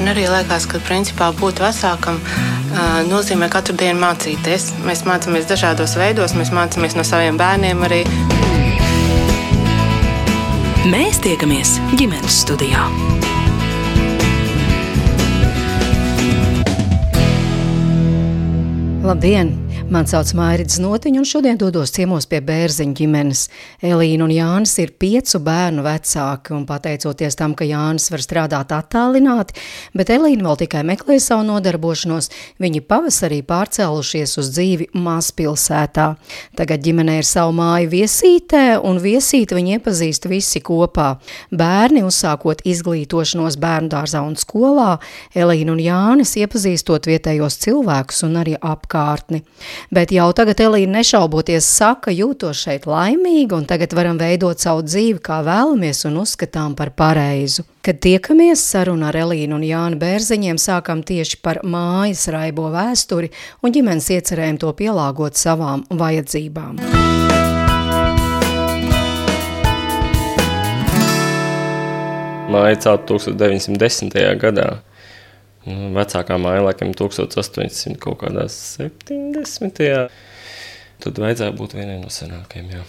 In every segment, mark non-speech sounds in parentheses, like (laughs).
Man arī liekas, ka principā būt vecākam nozīmē katru dienu mācīties. Mēs mācāmies dažādos veidos, mēs mācāmies no saviem bērniem arī. Mēs tiekamies ģimenes studijā. Labdien! Mani sauc Mairits Notiņš, un šodien dodos ciemos pie bērziņa ģimenes. Elīna un Jānis ir piecu bērnu vecāki, un pateicoties tam, ka Jānis var strādāt attālināti, bet Elīna vēl tikai meklē savu nodarbošanos, viņi pavasarī pārcēlušies uz dzīvi mazpilsētā. Tagad ģimenē ir savu māju viesītē, un viesīti viņi iepazīst visi kopā. Bērni uzsākot izglītošanos bērnu dārzā un skolā, Elīna un Jānis iepazīstot vietējos cilvēkus un arī apkārtni bet jau tagad Elīna nešauboties saka, jūtos šeit laimīga un tagad varam veidot savu dzīvi kā vēlamies un uzskatām par pareizu. Kad tiekamies saruna ar Elīnu un Jānu Bērziņiem sākam tieši par mājas raibo vēsturi un ģimenes iecerējumu to pielāgot savām vajadzībām. Māja celt 1910. gadā. Nu, vecākā māja laikam 1800 kaut kādā 70. Tad vajadzēja būt vienai no senākajiem. Jā.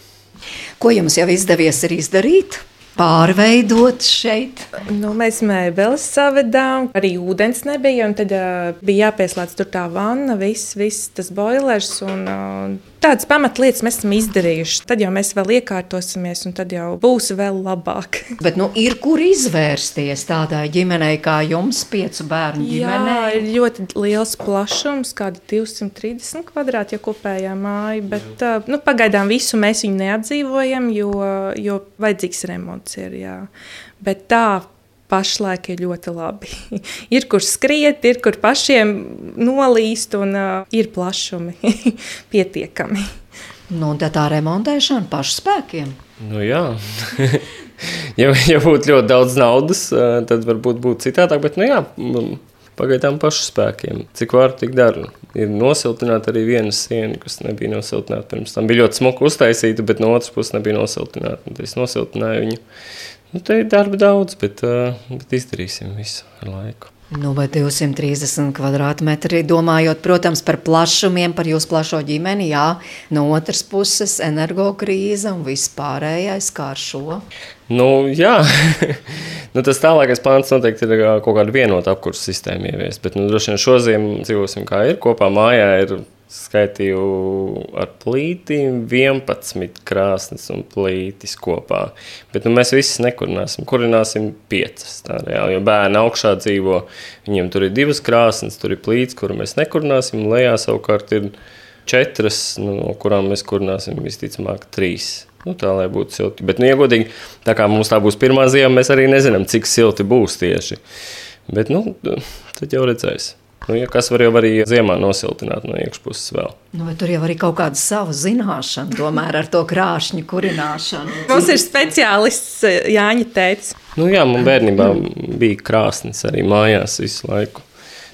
Ko jums jau izdevies izdarīt? Pārveidot šeit. Nu, mēs mēbeles savedām, arī ūdens nebija. Tad uh, bija jāpieslēdz tur tā vanna, viss, viss tas boilers. Un, uh, Tādas pamatlietas mēs esam izdarījuši. Tad jau mēs vēl iekārtosimies, un tad jau būs vēl labāk. (laughs) Bet nu, ir kur izvērsties tādai ģimenei, kā jums, piecu bērnu ģimenei? Jā, ir ļoti liels plašums, kādi 230 kvadrāti, ja kopējā māja. Bet uh, nu, pagaidām visu mēs viņu neapdzīvojam, jo, jo vajadzīgs remonts ir. Jā. Bet tā pašlaik ir ļoti labi. (laughs) ir kur skriet, ir kur pašiem nolīst, un uh, ir plašumi (laughs) pietiekami. Nu, tā tā remontēšana pašspēkiem. Nu, jā. (laughs) ja, ja būtu ļoti daudz naudas, tad varbūt būtu citādāk. Bet, nu, jā, pagaidām pašspēkiem. Cik var, tik daru. Ir nosiltināta arī viena siena, kas nebija nosiltināta pirms tam. Bija ļoti smuka uztaisīta, bet no otras puses nebija nosiltināta. Tad es nosiltināju viņu. Nu, te ir darba daudz, bet, bet izdarīsim visu ar laiku. Nu, vai 230 kvadrātmetri, domājot, protams, par plašumiem, par jūsu plašo ģimeni, jā, no otras puses energokrīze un vispārējais kā ar šo? Nu, jā, (laughs) nu, tas tālākais plāns noteikti ir kaut kāda vienota apkursa sistēma ieviest, bet nu, droši vien šodien dzīvosim kā ir, kopā mājā ir skaitīju ar plītīm 11 krāsnes un plītis kopā. Bet nu, mēs visi nekurināsim. Kurināsim piecas. Tā reāli, jo bērni augšā dzīvo, viņiem tur ir divas krāsnes, tur ir plīts, kuru mēs nekurināsim. Lejā savukārt ir četras, nu, no kurām mēs kurināsim visticamāk trīs. Nu, tā lai būtu silti. Bet, nu, iegodīgi, tā kā mums tā būs pirmā ziema, mēs arī nezinām, cik silti būs tieši. Bet, nu, tad jau redzēsim. Nu, ja kas var jau arī ziemā nosiltināt no iekšpuses vēl. Nu, tur jau arī kaut kāda sava zināšana, tomēr ar to krāšņu kurināšanu. Mums ir speciālists eh, Jāņa teica. Nu, jā, man bērnībā bija krāsnis arī mājās visu laiku.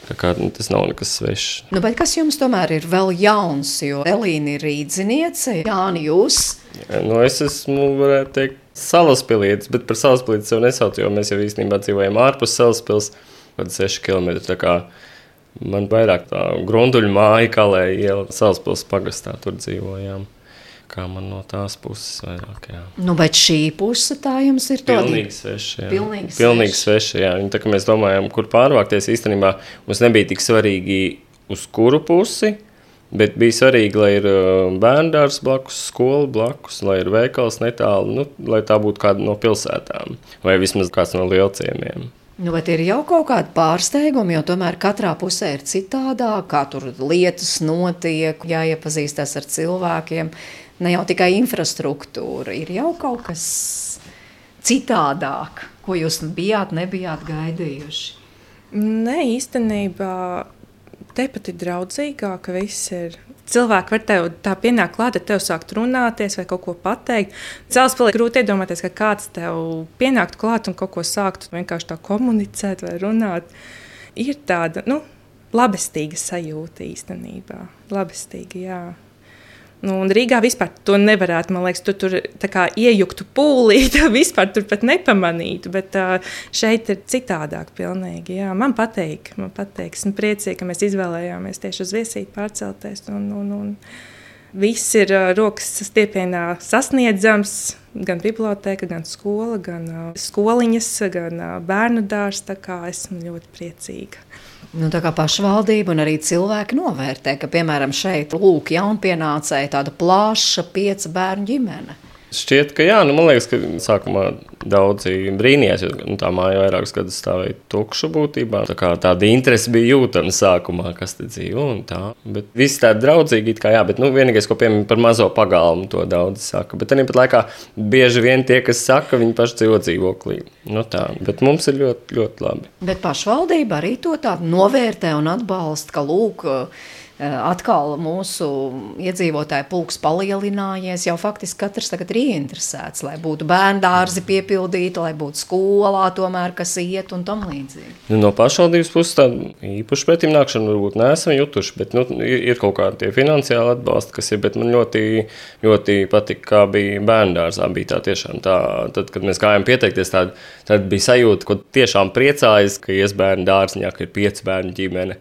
Kā, nu, tas nav nekas svešs. Nu, kas jums tomēr ir vēl jauns? Jo Elīna ir rīzniece, Jānis, jūs. Jā, nu, es esmu, varētu teikt, salaspilietis, bet par salaspilietis jau nesaucu, jo mēs jau īstenībā dzīvojam ārpus salaspils, kaut 6 km. Man vairāk tā grunduļu māja, kā lai iela Salaspils pagastā, tur dzīvojām. Kā man no tās puses vairāk, jā. Nu, bet šī puse tā jums ir tāda? Pilnīgi sveša, jā. Pilnīgi. Pilnīgi sveša, jā. Un tā, ka mēs domājam, kur pārvākties, īstenībā mums nebija tik svarīgi uz kuru pusi, bet bija svarīgi, lai ir bērndārs blakus, skola blakus, lai ir veikals netālu, nu, lai tā būtu kāda no pilsētām vai vismaz kāds no lielciemiem. Nu, bet ir jau kaut kāda pārsteiguma, jo tomēr katrā pusē ir citādāk, kā tur lietas notiek, jāiepazīstās ar cilvēkiem. Ne jau tikai infrastruktūra, ir jau kaut kas citādāk, ko jūs bijāt, nebijāt gaidījuši. Nē, īstenībā tepat ir draudzīgāk, viss ir cilvēki var tev tā pienākt klāt, tev sākt runāties vai kaut ko pateikt. Cēlus paliek grūti iedomāties, ka kāds tev pienāktu klāt un kaut ko sāktu vienkārši tā komunicēt vai runāt. Ir tāda, nu, labestīga sajūta īstenībā. Labestīga, jā. Nu, un Rīgā vispār to nevarētu, man liekas, tu tur iejuktu pūlī, (laughs) tu vispār tur pat nepamanītu. Bet šeit ir citādāk pilnīgi. Jā. Man patīk, man patīk. Esmu priecīga, ka mēs izvēlējāmies tieši uz viesīti pārcelties. Un, un, un viss ir rokas stiepienā sasniedzams. Gan biblioteka, gan skola, gan skoliņas, gan bērnu dārzs. Esmu ļoti priecīga. Nu, tā kā pašvaldība un arī cilvēki novērtē, ka, piemēram, šeit lūk, jaunpienācēji tāda plaša piecu bērnu ģimene. Šķiet, ka jā, nu, man liekas, ka sākumā daudzi brīnījās, jo nu, tā māja vairākus gadus stāvēja tukša būtībā. Tā kā tāda interese bija jūtama sākumā, kas te dzīvo un tā. Bet viss tādi draudzīgi, kā jā, bet nu, vienīgais, ko piemēram par mazo pagalmu, to daudz saka. Bet arī pat laikā bieži vien tie, kas saka, viņi paši dzīvo dzīvoklī. Nu, tā, bet mums ir ļoti, ļoti labi. Bet pašvaldība arī to tādu novērtē un atbalsta, ka lūk, Eh, atkal mūsu iedzīvotāju pulks palielinājies. Jau faktiski katrs tagad ir ieinteresēts, lai būtu bērnu dārzi piepildīti, lai būtu skolā, tomēr, kas iet un tam līdzīgi. Nu, no pašvaldības puses tādu īpašu pretim nākšanu varbūt neesam jutuši, bet nu, ir kaut kādi finansiāli atbalsti, kas ir. Man ļoti, ļoti patika, kā bija bērnu dārzā. Bija tā tiešām tā, tad, kad mēs gājām pieteikties, tad, tad bija sajūta, ka tiešām priecājas, ka ies bērnu dārziņā, ka ir pieci bērnu ģimene.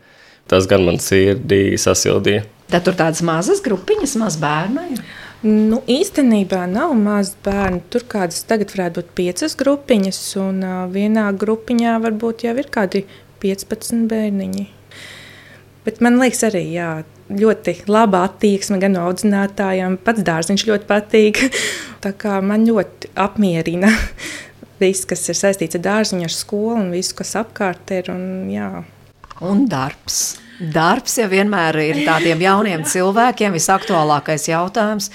Tas gan man sirdī sasildīja. Tad tur tādas mazas grupiņas, maz bērnu. Nu, īstenībā nav maz bērnu. Tur kādas tagad varētu būt piecas grupiņas, un uh, vienā grupiņā varbūt jau ir kādi 15 bērniņi. Bet man liekas, arī jā, ļoti laba attieksme gan no audzinātājiem. Pats dārziņš ļoti patīk. (laughs) Tā kā man ļoti apmierina (laughs) viss, kas ir saistīts ar dārziņu, ar skolu un visu, kas apkārt ir. Un, jā un darbs. Darbs jau vienmēr ir tādiem jauniem cilvēkiem visaktuālākais jautājums.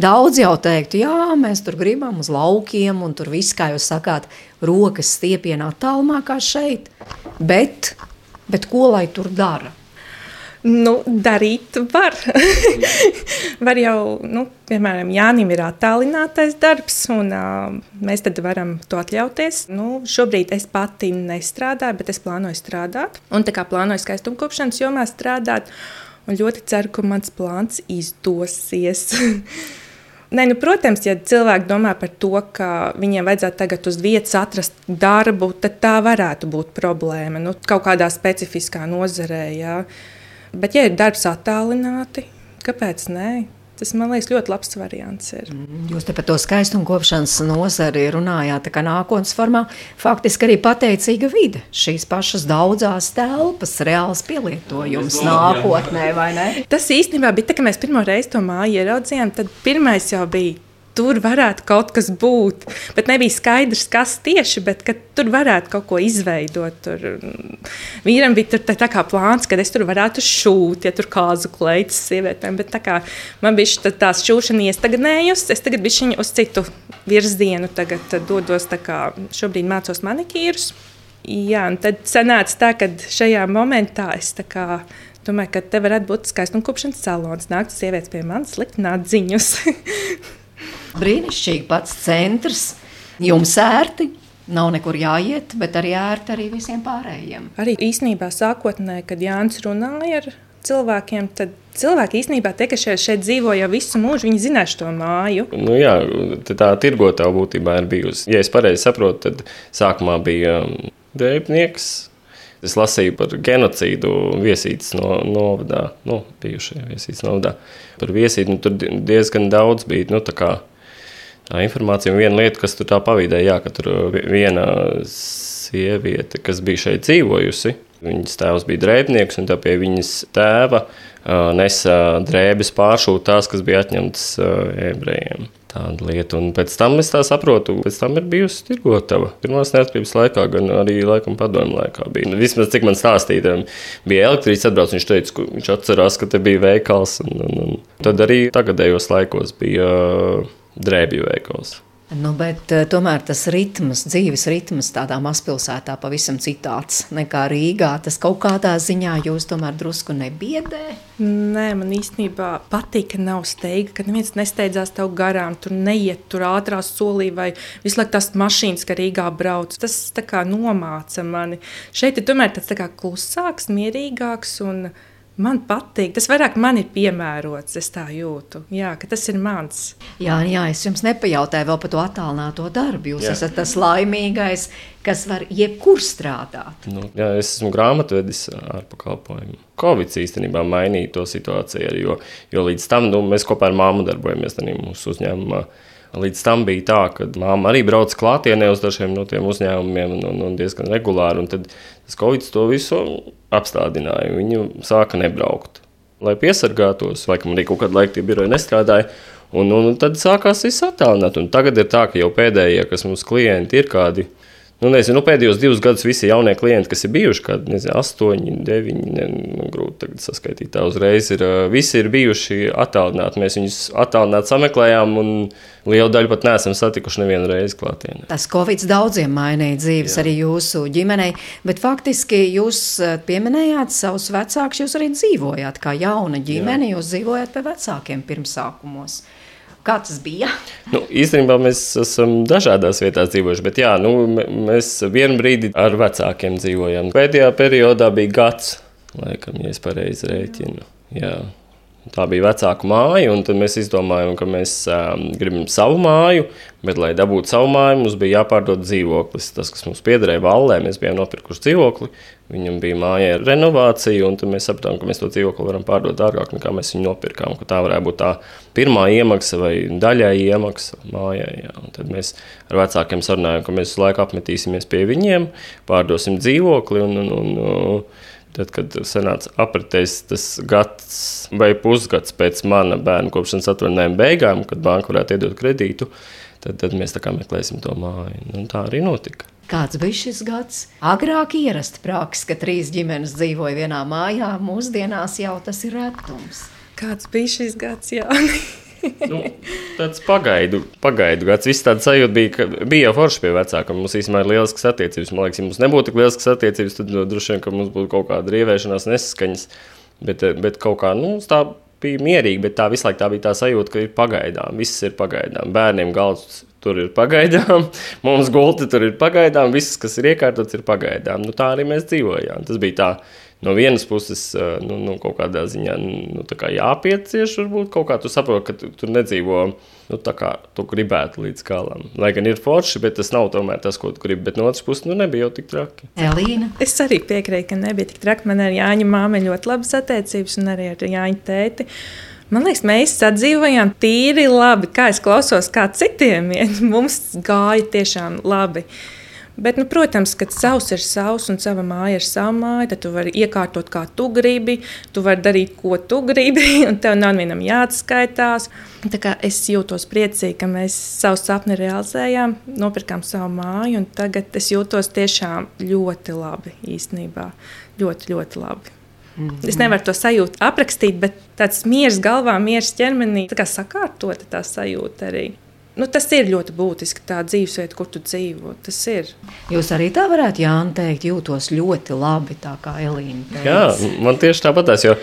Daudz jau teiktu, jā, mēs tur gribam uz laukiem, un tur viss, kā jūs sakāt, rokas stiepienā tālumā kā šeit. Bet, bet ko lai tur dara? Nu, darīt var. (laughs) var jau, nu, piemēram, Jānis ir attālinātais darbs, un uh, mēs tad varam to atļauties. Nu, šobrīd es pati nestrādāju, bet es plānoju strādāt. Un tā kā plānoju skaistumkopšanas jomā strādāt, un ļoti ceru, ka mans plāns izdosies. (laughs) Nē, nu, protams, ja cilvēki domā par to, ka viņiem vajadzētu tagad uz vietas atrast darbu, tad tā varētu būt problēma. Nu, kaut kādā specifiskā nozarē. Jā. Bet, ja ir darbs attālināti, kāpēc nē? Tas man liekas ļoti labs variants. Ir. Mm, jūs te par to skaistumu kopšanas nozari runājāt, kā nākotnes formā. Faktiski arī pateicīga vide, šīs pašas daudzās telpas, reāls pielietojums nākotnē, vai ne? Tas īstenībā bija tā, ka mēs pirmo reizi to māju ieraudzījām. Tad pirmais jau bija tur varētu kaut kas būt. Bet nebija skaidrs, kas tieši, bet tur varētu kaut ko izveidot. Tur. Mm, vīram bija tur, tā, kā plāns, ka es tur varētu šūt, ja tur kāzu kleitas sievietēm. Bet tā kā man bija tā, tās šūšana iestagnējusi, es tagad biju uz citu virzienu, tagad dodos tā kā šobrīd mācos manikīrus. Jā, un tad sanāca tā, ka šajā momentā es tā kā domāju, ka te varētu būt skaistumkopšanas salons. Nākt sievietes pie manis, likt nādziņus. (laughs) Brīnišķīgi pats centrs, jums ērti. Nav nekur jāiet, bet arī ērti arī visiem pārējiem. Arī īsnībā sākotnēji, kad Jānis runāja ar cilvēkiem, tad cilvēki īstenībā tie, kas šeit, šeit dzīvo jau visu mūžu, viņi zinās to māju. Nu, jā, tā tirgotāja būtībā ir bijusi. Ja es pareizi saprotu, tad sākumā bija um, dēļnieks. Es lasīju par genocīdu viesītas no, novadā, nu, bijušajā viesītas novadā. Par viesīti nu, tur diezgan daudz bija. Nu, tā informācija. Un viena lieta, kas tur tā pavīdēja, jā, ka tur viena sieviete, kas bija šeit dzīvojusi, viņas tēvs bija drēbnieks, un tā pie viņas tēva nesa drēbes pāršūt tās, kas bija atņemtas ebrejiem. Tāda lieta, un pēc tam es tā saprotu, pēc tam ir bijusi tirgotava. Pirmās neatkarības laikā, gan arī laikam padomju laikā bija. Nu, vismaz cik man stāstīja, bija elektrības atbrauc, viņš teica, ka viņš atcerās, ka te bija veikals, un, un, un tad arī tagadējos laikos bija drēbju veikals. Nu, bet, uh, tomēr tas ritms, dzīves ritms tādā mazpilsētā pavisam citāds nekā Rīgā. Tas kaut kādā ziņā jūs tomēr drusku nebiedē? Nē, man īstenībā patīk, ka nav steiga, ka neviens nesteidzās tev garām, tur neiet tur ātrā solī vai visu laiku tās mašīnas, ka Rīgā brauc. Tas tā kā nomāca mani. Šeit ir tomēr tāds tā kā klusāks, mierīgāks un man patīk. Tas vairāk man ir piemērots, es tā jūtu. Jā, ka tas ir mans. Jā, jā, es jums nepajautāju vēl par to attālināto darbu. Jūs jā. esat tas laimīgais, kas var jebkur strādāt. Nu, jā, es esmu grāmatvedis ar pakalpojumu. Covid īstenībā mainīja to situāciju, jo, jo līdz tam nu, mēs kopā ar māmu darbojamies mūsu uzņēmumā. Līdz tam bija tā, ka māma arī brauca klātienē uz dažiem no tiem uzņēmumiem, un, un, un diezgan regulāri. Un tad tas Covid to visu apstādināja. Viņi sāka nebraukt. Lai piesargātos, laikam arī kaut kādu laiku tie biroji nestrādāja. Un, un, un tad sākās viss attālināt. Un tagad ir tā, ka jau pēdējie, kas mums klienti ir kādi Nu, nezinu, nu, pēdējos divus gadus visi jaunie klienti, kas ir bijuši, kad nezinu, astoņi, deviņi, ne, nu, grūti saskaitīt tā uzreiz, ir, visi ir bijuši attālināti. Mēs viņus attālināti sameklējām, un lielu daļu pat neesam satikuši nevienu reizi klātienē. Tas Covid daudziem mainīja dzīves, Jā. arī jūsu ģimenei, bet faktiski jūs pieminējāt savus vecākus, jūs arī dzīvojāt kā jauna ģimene, Jā. jūs dzīvojāt pie vecākiem pirmsākumos. Kā tas bija? Nu, īstenībā mēs esam dažādās vietās dzīvojuši, bet jā, nu, mēs vienu brīdi ar vecākiem dzīvojam. Pēdējā periodā bija gads, laikam, ja es pareizi rēķinu. Jā. Tā bija vecāka māja, un tad mēs izdomājām, ka mēs um, gribam savu māju, bet, lai dabūtu savu māju, mums bija jāpārdod dzīvoklis. Tas, kas mums piederēja valē, mēs bijām nopirkuši dzīvokli. Viņam bija mājā renovācija, un mēs sapratām, ka mēs to dzīvokli varam pārdot dārgāk nekā mēs viņu nopirkām. Tā varētu būt tā pirmā iemaksa vai daļai iemaksa mājai. Jā. Un tad mēs ar vecākiem sarunājām, ka mēs uz laiku apmetīsimies pie viņiem, pārdosim dzīvokli. Un, un, un, un, Tad, kad sanāca apritējis tas gads vai pusgads pēc mana bērna kopšanas atvaļinājuma beigām, kad banka varētu iedot kredītu, tad, tad mēs tā kā meklēsim to māju. Nu, tā arī notika. Kāds bija šis gads? Agrāk ierasta praksa, ka trīs ģimenes dzīvoja vienā mājā, mūsdienās jau tas ir retums. Kāds bija šis gads? Jā. (laughs) nu, tāds pagaidu, pagaidu gads. Viss tāds sajūta bija, ka bija jau forši pie vecākiem. Mums īstenībā ir lielisks attiecības. Man liekas, ja mums nebūtu tik lielisks attiecības, tad nu, droši vien, ka mums būtu kaut kāda rievēšanās, nesaskaņas. Bet, bet kaut kā, nu, tā bija mierīgi, bet tā visu laiku tā bija tā sajūta, ka ir pagaidām. Viss ir pagaidām. Bērniem galds tur ir pagaidām, (laughs) mums gulti tur ir pagaidām, viss, kas ir iekārtots, ir pagaidām. Nu, tā arī mēs dzīvojām. Tas bija tā no vienas puses, nu, nu, kaut kādā ziņā nu, kā jāpiecieš, varbūt kaut kā tu saproti, ka tu, tu nedzīvo nu, tā, kā tu gribētu līdz galam. Lai gan ir forši, bet tas nav tomēr tas, ko tu gribi. Bet no otras puses, nu, nebija jau tik traki. Elīna. Es arī piekrītu, ka nebija tik traki. Man ar Jāņa māmu ļoti labas attiecības un arī ar Jāņa tēti. Man liekas, mēs sadzīvojām tīri labi. Kā es klausos, kā citiem iet, (laughs) mums gāja tiešām labi. Uh, Bet, nu, protams, kad savs ir savs un sava māja ir sava māja, tad tu vari iekārtot, kā tu gribi. Tu vari darīt, ko tu gribi, (laughs) un tev nav vienam jāatskaitās. Es jūtos priecīgi, ka mēs savu sapni realizējām, nopirkām savu māju, un tagad es jūtos tiešām ļoti labi īstenībā. Ļoti, ļoti labi. Mm -hmm. Es nevaru to sajūtu aprakstīt, bet tāds miers galvā, miers ķermenī, tā kā sakārtota tā sajūta arī. Nu, tas ir ļoti būtiski, tā dzīvesvieta, kur tu dzīvo. Tas ir. Jūs arī tā varētu, Jānis, teikt, jūtos ļoti labi, tā kā Elīna. Teica. Jā, man tieši tāpatās, jo,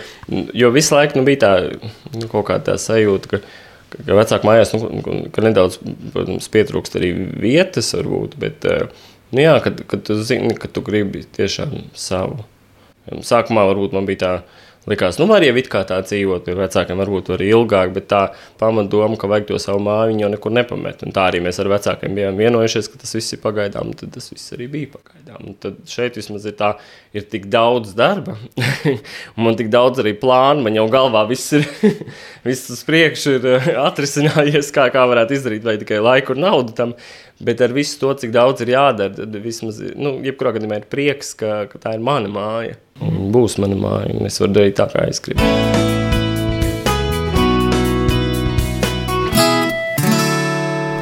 jo visu laiku nu, bija tā nu, kaut kā tā sajūta, ka, ka vecāku mājās nu, ka nedaudz protams, pietrūkst arī vietas, varbūt, bet nu, jā, kad, kad tu zini, ka tu gribi tiešām savu. Sākumā varbūt man bija tā Likās, nu, var jau it kā tā dzīvot, pie vecākiem varbūt arī ilgāk, bet tā pamatdoma, ka vajag to savu māju, viņa jau nekur nepamet. Un tā arī mēs ar vecākiem bijām vienojušies, ka tas viss ir pagaidām, un tad tas viss arī bija pagaidām. Un tad šeit vismaz ir tā, ir tik daudz darba, (laughs) man tik daudz arī plānu, man jau galvā viss ir, (laughs) viss uz priekšu ir eh, atrisinājies, kā, kā varētu izdarīt, vai tikai laiku un naudu tam. Bet ar visu to, cik daudz ir jādara, tad vismaz, nu, jebkurā gadījumā ir prieks, ka, ka tā ir mana māja. Un būs mana māja, un es varu darīt tā, kā es gribu.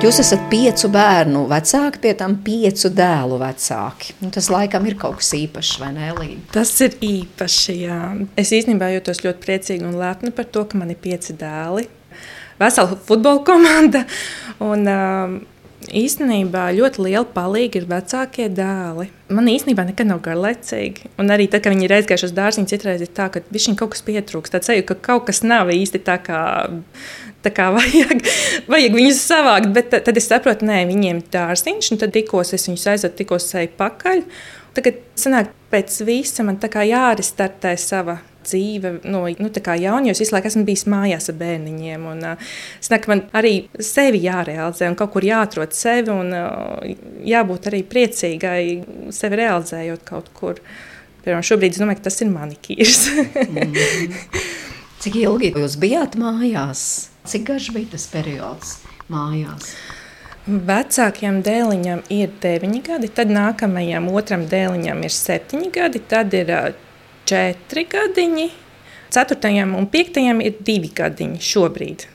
Jūs esat piecu bērnu vecāki, pie tam piecu dēlu vecāki. Nu, tas laikam ir kaut kas īpašs, vai ne, Līta? Tas ir īpaši, jā. Es īstenībā jūtos ļoti priecīgi un lepni par to, ka man ir pieci dēli. Vesela futbola komanda. Un, um, īstenībā ļoti liela palīga ir vecākie dēli. Man īstenībā nekad nav garlaicīgi. Un arī tad, kad viņi ir aizgājuši uz dārziņu, citreiz ir tā, ka viņiem kaut kas pietrūkst. Tāds sajūta, ka kaut kas nav īsti tā kā. Tā kā (laughs) vajag, vajag viņus savākt, bet tad es saprotu, ka viņiem ir dārziņš, un tad tikos es viņus aizvedu, tikos eju pakaļ. Tagad, sanāk, pēc visa man tā kā jārestartē sava dzīve no nu, jaunieša. Es visu laiku esmu bijis mājās ar bērniņiem. Un, uh, es domāju, ka man arī sevi jārealizē un kaut kur jāatrod sevi un uh, jābūt arī priecīgai sevi realizējot kaut kur. Piemēram, šobrīd es domāju, ka tas ir manikīrs. mm. Cik ilgi jūs bijāt mājās? Cik garš bija tas periods mājās? Vecākajam dēliņam ir 9 gadi, tad nākamajam otram dēliņam ir 7 gadi, tad ir 4 gadiņi, 4. un 5. ir 2 gadiņi šobrīd.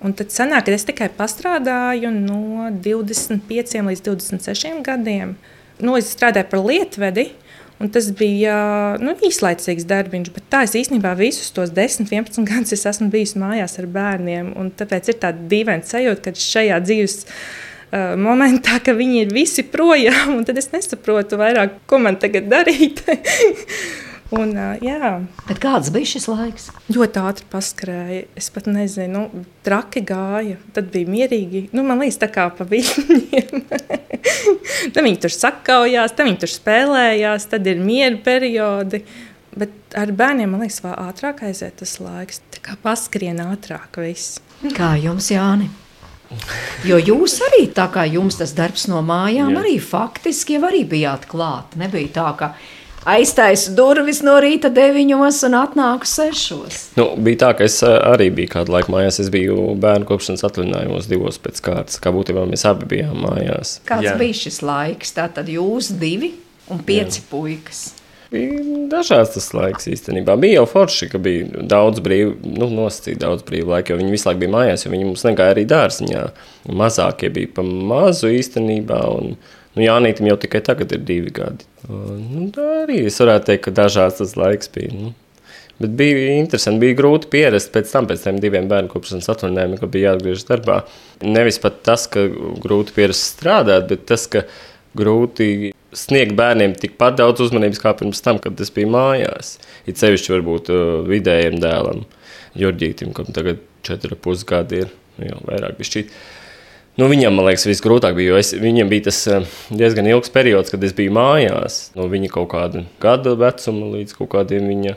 Un tad sanāk, ka es tikai pastrādāju no 25 līdz 26 gadiem. Nu, es strādāju par lietvedi, Un tas bija nu, īslaicīgs darbiņš, bet tā es īstenībā visus tos 10, 11 gadus esmu bijis mājās ar bērniem. Tāpēc ir tāda dīvaina sajūta, ka šajā dzīves uh, momentā, ka viņi ir visi projām, un tad es nesaprotu vairāk, ko man tagad darīt. (laughs) Un, jā. Bet kāds bija šis laiks? Ļoti ātri paskrēja. Es pat nezinu, nu, traki gāja. Tad bija mierīgi. Nu, man liekas, tā kā pa viņiem. (laughs) tad viņi tur sakaujās, tad viņi tur spēlējās, tad ir miera periodi. Bet ar bērniem man liekas, vēl ātrāk aiziet tas laiks. Tā kā paskrien ātrāk viss. Kā jums, Jāni? Jo jūs arī tā kā jums tas darbs no mājām, Jā. arī faktiski jau arī bijāt klāt. Nebija tā, ka aiztaisu durvis no rīta deviņos un atnāku sešos. Nu, bija tā, ka es eh, arī biju kādu laiku mājās. Es biju bērnu kopšanas atvaļinājumos divos pēc kārtas. Kā būtībā mēs abi bijām mājās. Kāds Jā. bija šis laiks? Tātad jūs divi un pieci Jā. puikas. Bija dažāds tas laiks īstenībā. Bija jau forši, ka bija daudz brīvu, nu, nosacīt daudz brīvu laiku, jo viņi visu laiku bija mājās, jo viņi mums negāja arī dārziņā. Mazākie bija pa mazu īstenībā, un, Nu, Jānītam jau tikai tagad ir divi gadi. Nu, arī es varētu teikt, ka dažāds tas laiks bija. Nu. Bet bija interesanti, bija grūti pierast pēc tam, pēc tam diviem bērnu kopšanas atvaļinājumiem, kad bija jāatgriežas darbā. Nevis pat tas, ka grūti pierast strādāt, bet tas, ka grūti sniegt bērniem tikpat daudz uzmanības kā pirms tam, kad es biju mājās. It sevišķi varbūt vidējiem dēlam, Jurģītim, kam tagad 4,5 gadi ir, nu, jau vairāk bišķīt. Nu, viņam, man liekas, visgrūtāk bija, jo es, viņam bija tas eh, diezgan ilgs periods, kad es biju mājās. No viņa kaut kāda gada vecuma līdz kaut kādiem viņa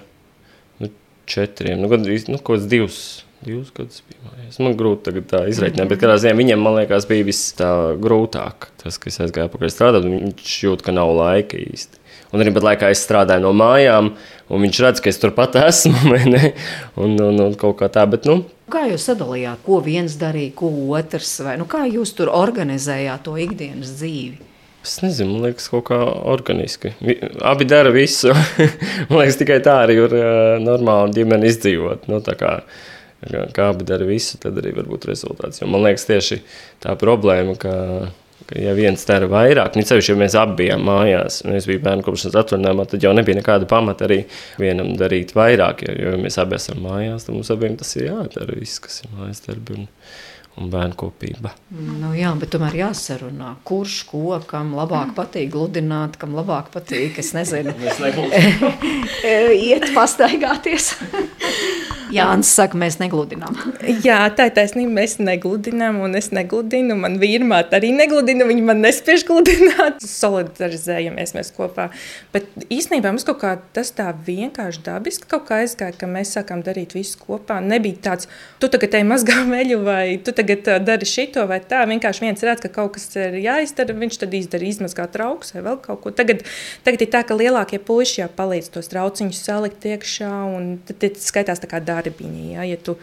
nu, četriem, nu, gandrīz nu, kaut kāds divs. Divus gadus bija mājās. Man grūti tagad tā izreikināt, bet kādā ziņā viņam, man liekas, bija viss tā grūtāk. Tas, ka es aizgāju pakaļ strādāt, viņš jūt, ka nav laika īsti. Un arī pat laikā es strādāju no mājām, un viņš redz, ka es turpat esmu, (laughs) un, un, un kaut kā tā, bet, nu, Kā jūs sadalījāt, ko viens darīja, ko otrs, vai nu, kā jūs tur organizējāt to ikdienas dzīvi? Es nezinu, man liekas, kaut kā organiski. Abi dara visu. (laughs) man liekas, tikai tā arī var uh, normāli ģimeni izdzīvot. Nu, kā, kā abi dara visu, tad arī var būt rezultāts. Jo man liekas, tieši tā problēma, ka ka, ja viens dara vairāk, nu, ceļš, ja mēs abi bijām mājās, un es biju bērnu kopšanas atvaļinājumā, tad jau nebija nekāda pamata arī vienam darīt vairāk. Jo, jo mēs abi esam mājās, tad mums abiem tas ir jādara, viss, kas ir mājas darbi. Un, un bērnu kopība. Nu, jā, bet tomēr jāsarunā, kurš ko kam labāk patīk gludināt, kam labāk patīk. Es nezinu, (laughs) iet pastaigāties. Jānis saka, mēs negludinām. Jā, tā ir taisnība. Mēs negludinām, un es negludinu. Man vīrmāte arī negludina. Viņa man nespēj gludināt. (laughs) Solidarizējamies mēs kopā. Bet īstenībā mums kaut kā tas tā vienkārši dabiski kaut kā aizgāja, ka mēs sākām darīt visu kopā. Nebija tāds, tu tagad ej mazgā (laughs) veļu vai tu tagad dari šito vai tā. Vienkārši viens redz, ka kaut kas ir jāizdara, viņš tad izdara izmazgā trauks vai vēl kaut ko. Tagad, tagad ir tā, ka lielākie puiši jau palīdz tos trauciņus salikt iekšā un tad skaitās tā kā dārgi darbiņi. Ja, ja tu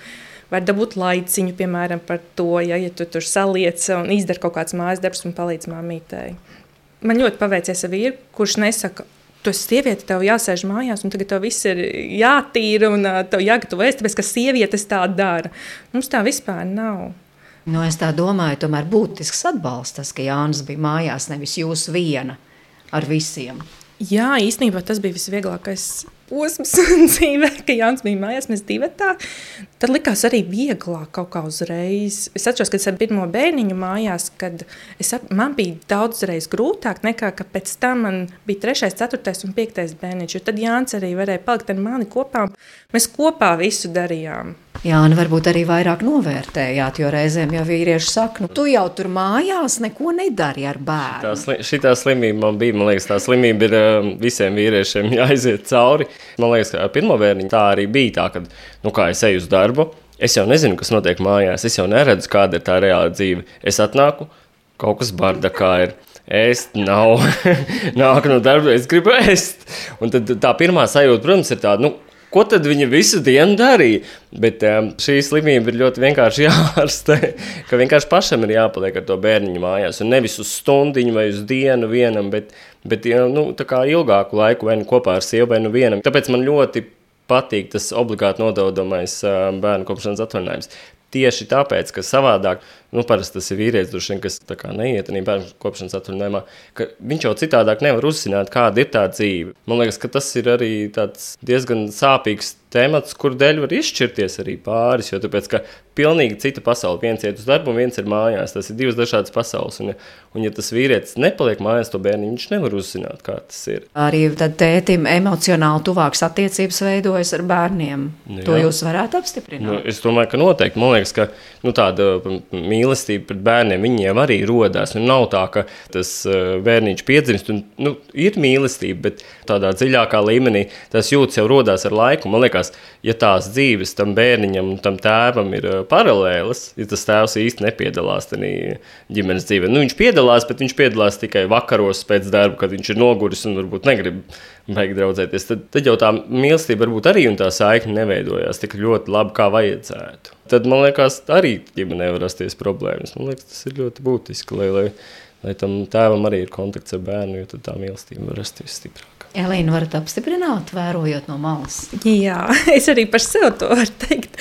vari dabūt laiciņu, piemēram, par to, ja, ja tu tur saliec un izdara kaut kāds mājas darbs un palīdz māmītei. Man ļoti paveicies ar vīru, kurš nesaka, tu esi sieviete, tev jāsēž mājās, un tagad tev viss ir jātīra un tev jāgatavo ēst, tāpēc, ka sievietes tā dara. Mums tā vispār nav. Nu, es tā domāju, tomēr būtisks atbalsts tas, ka Jānis bija mājās, nevis jūs viena ar visiem. Jā, īstenībā tas bija visvieglākais posms (laughs) dzīvē, ka Jānis bija mājās, mēs divi tā. Tad likās arī vieglāk kaut kā uzreiz. Es atceros, kad es ar pirmo bērniņu mājās, kad es, man bija daudzreiz grūtāk nekā, pēc tam man bija trešais, ceturtais un piektais bērniņš, tad Jānis arī varēja palikt ar mani kopā. Mēs kopā visu darījām. Jā, nu varbūt arī vairāk novērtējāt, jo reizēm jau vīrieši saka, nu tu jau tur mājās neko nedari ar bērnu. Sli, šitā slimība man bija, man liekas, tā slimība ir um, visiem vīriešiem (laughs) jāiziet cauri. Man liekas, ka ar pirmo bērniņu tā arī bija tā, ka, nu kā es eju uz darbu, es jau nezinu, kas notiek mājās, es jau neredzu, kāda ir tā reāla dzīve. Es atnāku, kaut kas barda kā ir. Ēst nav, (laughs) nāk no darba, es gribu ēst. Un tad tā pirmā sajūta, protams, ir tāda, nu, ko tad viņa visu dienu darīja? Bet um, šī slimība ir ļoti vienkārši (laughs) jāārstē, ka vienkārši pašam ir jāpaliek ar to bērniņu mājās. Un nevis uz stundiņu vai uz dienu vienam, bet, bet nu, ilgāku laiku vai nu kopā ar sievu vai nu vienam. Tāpēc man ļoti patīk tas obligāti nododamais bērnu kopšanas atvaļinājums. Tieši tāpēc, ka savādāk, nu, parasti tas ir vīrietis, vien, kas neiet arī bērnu kopšanas atvaļinājumā, viņš jau citādāk nevar uzzināt, kāda ir tā dzīve. Man liekas, ka tas ir arī diezgan sāpīgs temats, kur dēļ var izšķirties arī pāris. Jo tāpēc, ka pilnīgi cita pasaule. Viens iet uz darbu, viens ir mājās. Tas ir divas dažādas pasaules. Un, un ja tas vīrietis nepaliek mājās, to bērnu viņš nevar uzzināt, kā tas ir. Arī tad tētim emocionāli tuvāks attiecības veidojas ar bērniem. Nu, to jūs varētu apstiprināt? Nu, es domāju, ka noteikti. Man liekas, ka nu, tāda mīlestība pret bērniem viņiem arī rodās. Nu, nav tā, ka tas bērniņš piedzimst un nu, ir mīlestība, bet tādā dziļākā līmenī tas jūtas jau rodās ar laiku. Man liekas, ja tās dzīves tam bērniņam un tam tēvam ir paralēlas, ja tas tēvs īsti nepiedalās tajā ģimenes dzīvē, nu, viņš piedalās, bet viņš piedalās tikai vakaros pēc darba, kad viņš ir noguris un varbūt negrib beigt draudzēties, tad, tad jau tā mīlestība varbūt arī un tā saikne neveidojās tik ļoti labi, kā vajadzētu. Tad man liekas, arī ģimenē var rasties problēmas. Man liekas, tas ir ļoti būtiski, lai, lai, lai tam tēvam arī ir kontakts ar bērnu, jo tad tā mīlestība var rasties stiprāk. Elīna, varat apstiprināt, vērojot no malas? Jā, (laughs) es arī par sevi to varu teikt.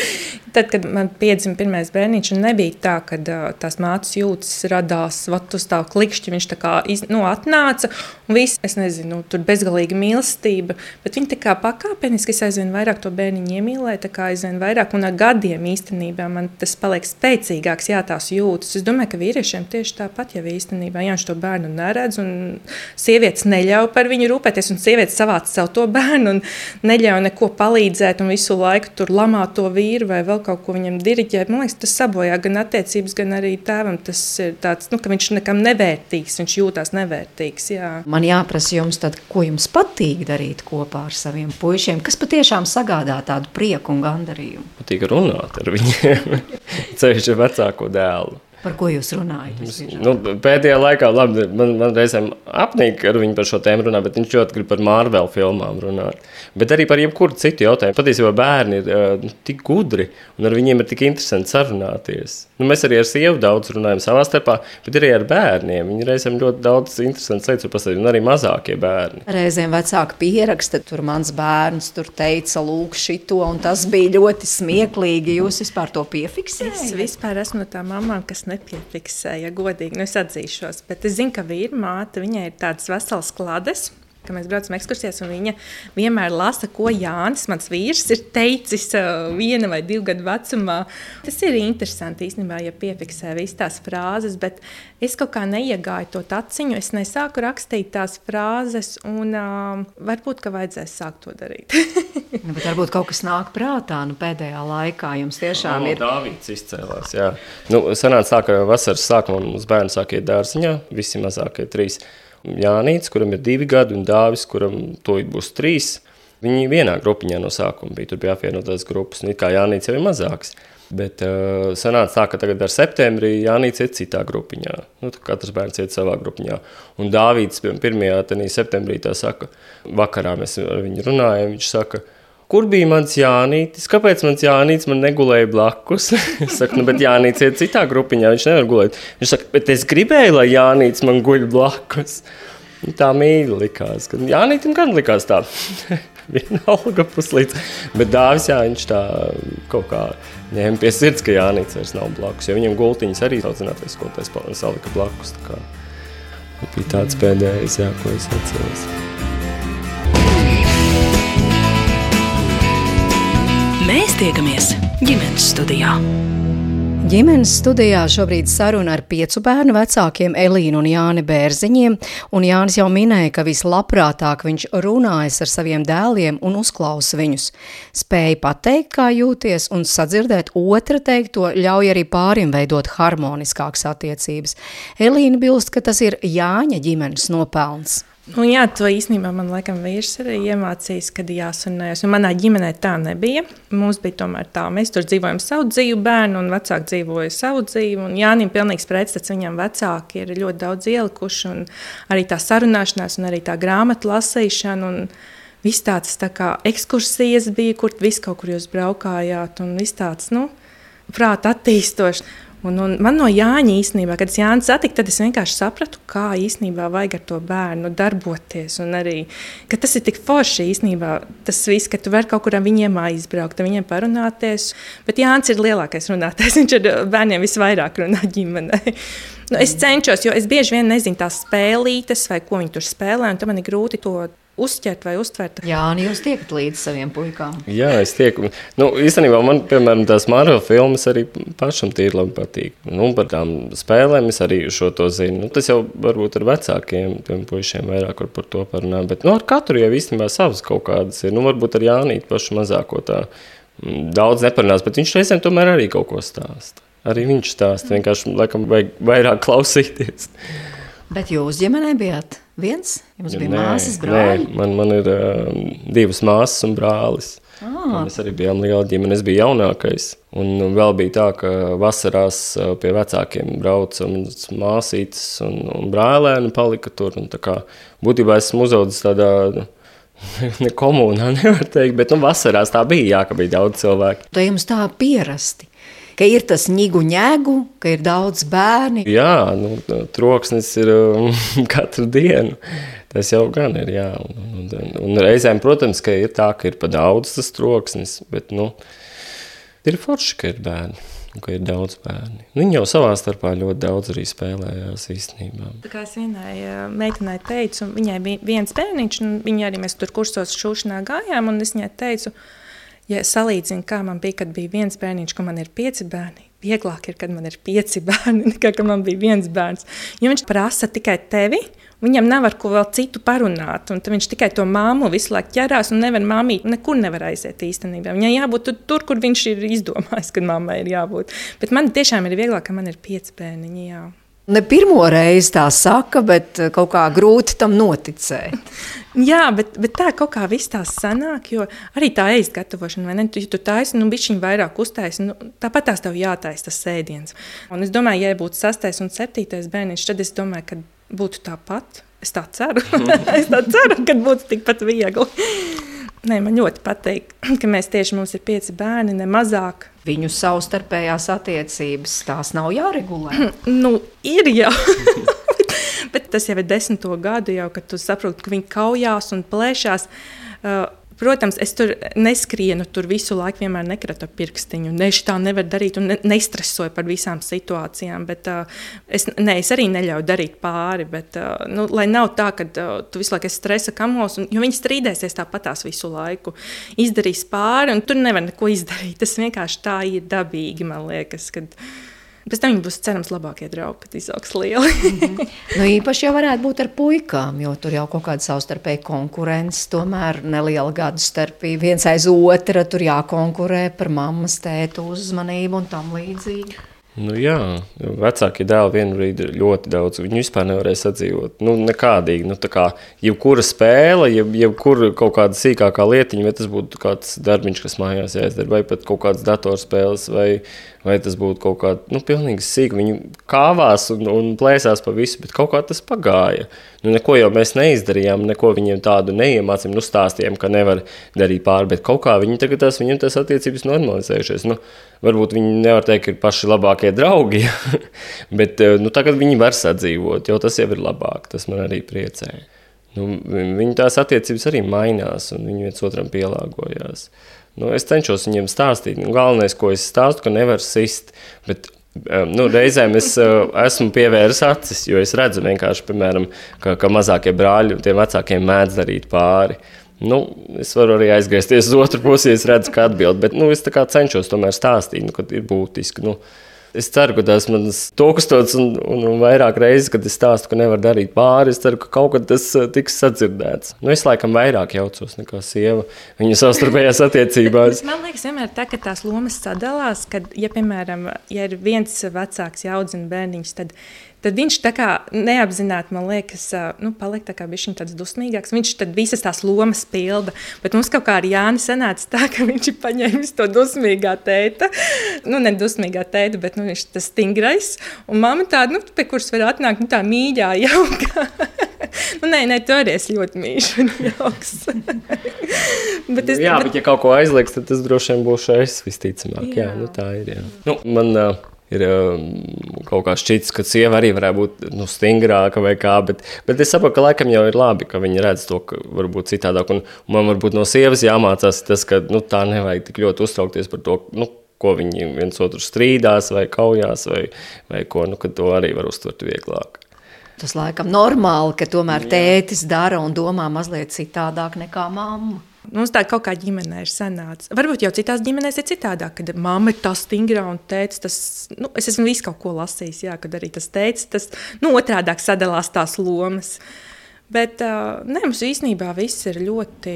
Tad, kad man piedzima pirmais bērniņš, nebija tā, ka uh, tās mātes jūtas radās uz tā klikšķi. Viņš tā kā iz, nu, atnāca un viss, es nezinu, tur bezgalīga mīlestība. Bet viņi tā kā pakāpeniski aizvien vairāk to bērniņu iemīlēja, tā kā aizvien vairāk. Un ar gadiem īstenībā man tas paliek spēcīgāks, jā, tās jūtas. Es domāju, ka vīriešiem tieši tāpat jau īstenībā, ja viņš to bērnu neredz un sievietes neļauj par viņu rūpēties un sieviete savāca sev to bērnu un neļauj neko palīdzēt un visu laiku tur lamā to vīru vai vēl kaut ko viņam diriģēt. Man liekas, tas sabojā gan attiecības, gan arī tēvam. Tas ir tāds, nu, ka viņš nekam nevērtīgs, viņš jūtās nevērtīgs. Jā. Man jāprasa jums, tad, ko jums patīk darīt kopā ar saviem puišiem, kas patiešām sagādā tādu prieku un gandarījumu. Patīk runāt ar viņiem, (laughs) ceļš ar vecāko dēlu. Par ko jūs runājat? Nu, pēdējā laikā labi, man, man reizēm apnīk ar viņu par šo tēmu runāt, bet viņš ļoti grib par Marvel filmām runāt. Bet arī par jebkuru citu jautājumu. Patiesībā bērni ir uh, tik gudri un ar viņiem ir tik interesanti sarunāties. Nu, mēs arī ar sievu daudz runājam savā starpā, bet arī ar bērniem. Viņi reizēm ļoti daudz interesantas lietas var pastāstīt, un arī mazākie bērni. Reizēm vecāki pieraksta, tur mans bērns tur teica, lūk, šito, un tas bija ļoti smieklīgi. Jūs vispār to piefiksējat? Es vispār esmu no tām mamām, kas nepiefiksēja, godīgi. Nu, atzīšos, bet es zinu, ka vīra māte viņai ir tādas veselas klades ka mēs braucam ekskursijās, un viņa vienmēr lasa, ko Jānis, mans vīrs, ir teicis uh, viena vai divu gadu vecumā. Tas ir interesanti īstenībā, ja piefiksē visas tās frāzes, bet es kaut kā neiegāju to taciņu, es nesāku rakstīt tās frāzes, un uh, varbūt, ka vajadzēs sākt to darīt. (laughs) nu, bet varbūt kaut kas nāk prātā, nu pēdējā laikā jums tiešām no, ir. Dāvīts izcēlās, jā. Nu, sanāca tā, ka vasaras sākumā mums bērni sāk iet dārziņā, visi mazākie trīs. Jānis, kuram ir divi gadi, un Dāvis, kuram to būs trīs. Viņi vienā grupiņā no sākuma bija. Tur bija apvienotās grupas, un kā Jānis jau ir mazāks. Bet uh, sanāca tā, ka tagad ar septembrī Jānis ir citā grupiņā. Nu, katrs bērns iet savā grupiņā. Un Dāvids 1. septembrī tā saka, vakarā mēs ar viņu runājam, viņš saka, kur bija mans Jānis? Kāpēc mans Jānis man negulēja blakus? (laughs) es saku, nu, bet Jānis ir citā grupiņā, viņš nevar gulēt. Viņš saka, bet es gribēju, lai Jānis man guļ blakus. Tā mīļi likās. Jānis gan likās tā. (laughs) Vienalga puslīdz. Bet dāvis, jā, viņš tā kaut kā ņēma pie sirds, ka Jānis vairs nav blakus. Jo viņam gultiņas arī audzinātais skolotājs salika blakus. Tā kā bija tāds pēdējais, jā, ko es atceros. Mēs tiekamies ģimenes studijā. Ģimenes studijā šobrīd saruna ar piecu bērnu vecākiem Elīnu un Jāni Bērziņiem, un Jānis jau minēja, ka vislabprātāk viņš runājas ar saviem dēliem un uzklausa viņus. Spēja pateikt, kā jūties, un sadzirdēt otra teikto ļauj arī pārim veidot harmoniskākas attiecības. Elīna bilst, ka tas ir Jāņa ģimenes nopelns. Nu, jā, to īstenībā man laikam vīrs arī iemācījis, kad jāsunējas. Un manā ģimenē tā nebija. Mums bija tomēr tā, mēs tur dzīvojam savu dzīvi, bērnu un vecāki dzīvoja savu dzīvi. Un Jānim pilnīgs pretstats viņam vecāki ir ļoti daudz ielikuši. Arī tā sarunāšanās un arī tā grāmatu lasīšana. Viss tāds tā kā ekskursijas bija, kur viss kaut kur jūs braukājāt un viss tāds, nu, prāta attīstošs. Un, un man no Jāņa īstenībā, kad es Jānis satiku, tad es vienkārši sapratu, kā īstenībā vajag ar to bērnu darboties. Un arī, ka tas ir tik forši īstenībā, tas viss, ka tu vari kaut kur ar viņiem aizbraukt, ar viņiem parunāties. Bet Jānis ir lielākais runātājs, viņš ar bērniem visvairāk runā ģimenē. Nu, es cenšos, jo es bieži vien nezinu tās spēlītes, vai ko viņi tur spēlē, un tam man ir grūti to uzķert vai uztvert. Jā, un jūs tiekat līdz saviem puikām. Jā, es tieku. Nu, īstenībā man, piemēram, tās Marvel filmas arī pašam tīri labi patīk. Nu, par tām spēlēm es arī šo to zinu. Nu, tas jau varbūt ar vecākiem tiem puišiem vairāk var par to parunāt. Bet nu, ar katru jau īstenībā savas kaut kādas ir. Nu, varbūt ar Jānīti pašu mazāko tā mm, daudz neparunās, bet viņš reizēm tomēr arī kaut ko stāsta. Arī viņš stāsta, vienkārši laikam vajag vairāk (laughs) klausīties. Bet jūs ģimenē bijāt viens? Jums bija nē, māsas, brāļi? Nē, man, man ir uh, divas māsas un brālis. Ah. Mēs arī bijām liela ģimene. Es biju jaunākais. Un vēl bija tā, ka vasarās pie vecākiem brauca māsītes un, un brālēni palika tur. Un tā kā būtībā esmu uzaudzis tādā (laughs) ne komunā, (laughs) nevar teikt, bet nu, vasarās tā bija, jā, ka bija daudz cilvēku. Tā jums tā pierasti ka ir tas ņēgu ņēgu, ka ir daudz bērni. Jā, nu, troksnis ir um, (laughs) katru dienu. Tas jau gan ir. Jā. Un, un, un reizēm, protams, ka ir tā, ka ir pa daudz tas troksnis, bet nu, ir forši, ka ir bērni. Ka ir daudz bērnu. Viņi jau savā starpā ļoti daudz arī spēlējās īstenībā. Tā kā es vienai meitenei teicu, viņai bija viens bērniņš, un viņa arī mēs tur kursos šūšanā gājām, un es viņai teicu, ka ja salīdzinu, kā man bija, kad bija viens bērniņš, ka man ir pieci bērni, vieglāk ir, kad man ir pieci (laughs) bērni, nekā kad man bija viens bērns. Jo viņš prasa tikai tevi, viņam nav ar ko vēl citu parunāt, un viņš tikai to māmu visu laiku ķerās, un nevar māmīt, nekur nevar aiziet īstenībā. Viņai jābūt tur, kur viņš ir izdomājis, kad mammai ir jābūt. Bet man tiešām ir vieglāk, ka man ir pieci bērniņi. Jā. Ne pirmo reizi tā saka, bet eh, kaut kā grūti tam noticēt. (laughs) Jā, bet, bet tā kaut kā viss tā sanāk, jo arī tā ēst gatavošana, vai ne? Tu, ja tu taisi, nu, bišķiņ vairāk uztaisi, nu, tāpat tās tev jātaisa tas sēdiens. Un es domāju, ja būtu sastais un septītais bērniņš, tad es domāju, ka būtu tāpat. Es tā ceru, (laughs) es tā ceru, ka būtu tikpat viegli. Nē, man ļoti patīk, (clears throat) ka mēs tieši mums ir pieci bērni, ne mazāk. Viņu savstarpējās attiecības tās nav jāregulē. (clears throat) nu, ir jau. (laughs) Bet tas jau ir desmito gadu, jau, kad tu saproti, ka viņi kaujās un plēšās. Uh, Protams, es tur neskrienu, tur visu laiku vienmēr nekratu pirkstiņu. Ne, tā nevar darīt un ne, nestresoju par visām situācijām. Bet, uh, es, ne, es arī neļauju darīt pāri. Bet, uh, nu, lai nav tā, ka uh, tu visu laiku esi stresa kamos, un, jo viņi strīdēsies tāpatās visu laiku. Izdarīs pāri, un tur nevar neko izdarīt. Tas vienkārši tā ir dabīgi, man liekas. Kad, uh, Pēc tam viņi būs cerams labākie draugi, kad izaugs lieli. mm -hmm. nu, īpaši jau varētu būt ar puikām, jo tur jau kaut kāda savstarpēja konkurence, tomēr neliela gadu starpība. Viens aiz otra tur jākonkurē par mammas tētu uzmanību un tam līdzīgi. Nu, jā, vecākie dēli vienā brīdī ļoti daudz. Viņi vispār nevarēja sadzīvot. Nu, nekādīgi. Nu, kā, jebkura spēle, jeb, jebkura kaut kāda sīkākā lietiņa, vai tas būtu kāds darbiņš, kas mājās jāizdara, vai pat kaut kādas datorspēles, vai, vai tas būtu kaut kāda nu, pilnīgi sīga. Viņi kāvās un, un plēsās pa visu, bet kaut kā tas pagāja. Nu, neko jau mēs neizdarījām, neko viņiem tādu neiemācījām, nu, stāstījām, ka nevar darīt pāri, bet kaut kā viņi tagad tās, viņiem tās attiecības normalizējušies. Nu, varbūt viņi nevar teikt, ka ir paši labākie draugi, (laughs) bet eh, nu, tagad viņi var sadzīvot, jo tas jau ir labāk, tas man arī priecē. Nu, viņi tās attiecības arī mainās, un viņi viens otram pielāgojās. Nu, es cenšos viņiem stāstīt. Nu, galvenais, ko es stāstu, ka nevar sist. Bet Nu, reizēm es uh, esmu pievērsis acis, jo es redzu, piemēram, ka, ka mazākie brāļi tiem vecākiem mēdz darīt pāri. Nu, es varu arī aizgriezties uz otru pusi, ja redzu, ka atbild, bet nu, es cenšos tomēr stāstīt, nu, ka ir būtiski. Nu, Es ceru, ka tas man tūkstots un, un, un vairāk reizes, kad es stāstu, ka nevar darīt pāri, es ceru, ka kaut kad tas uh, tiks sadzirdēts. Nu, es laikam vairāk jaucos nekā sieva viņa savstarpējās attiecībās. Man liekas, vienmēr tā, ka tās lomas sadalās, kad, ja, piemēram, ja ir viens vecāks jaudzina bērniņš, tad Tad viņš tā kā neapzināti, man liekas, nu, paliek tā kā viņš tāds dusmīgāks. Viņš tad visas tās lomas pilda. Bet mums kaut kā ar Jāni sanāca tā, ka viņš ir paņēmis to dusmīgā tēta. Nu, ne dusmīgā tēta, bet nu, viņš tas stingrais. Un mamma tāda, nu, pie kuras var atnākt, nu, tā mīļā jauka. (laughs) nu, nē, nē, tu arī esi ļoti mīļš un jauks. (laughs) bet es, jā, bet, bet ja kaut ko aizliegs, tad tas droši vien būšu es visticamāk. Jā, jā nu, tā ir. Jā. Nu, man, uh, ir um, kaut kā šķits, ka sieva arī varētu būt nu, stingrāka vai kā. Bet, bet es saprotu, ka laikam jau ir labi, ka viņi redz to, ka var būt citādāk. Un man varbūt no sievas jāmācās tas, ka nu, tā nevajag tik ļoti uztraukties par to. Nu, Ko viņi viens otru strīdās, vai kaujās, vai, vai ko, nu, to arī var uztvert vieglāk. Tas laikam normāli, ka tomēr tētis dara un domā mazliet citādāk nekā mamma. Mums tā kaut kā ģimenē ir sanācis. Varbūt jau citās ģimenēs ir citādāk, kad mamma ir tā stingra un teica, tas, nu, es esmu visu kaut ko lasījis, jā, kad arī tas teica, tas nu, otrādāk sadalās tās lomas. Bet uh, ne, mums īstenībā viss ir ļoti,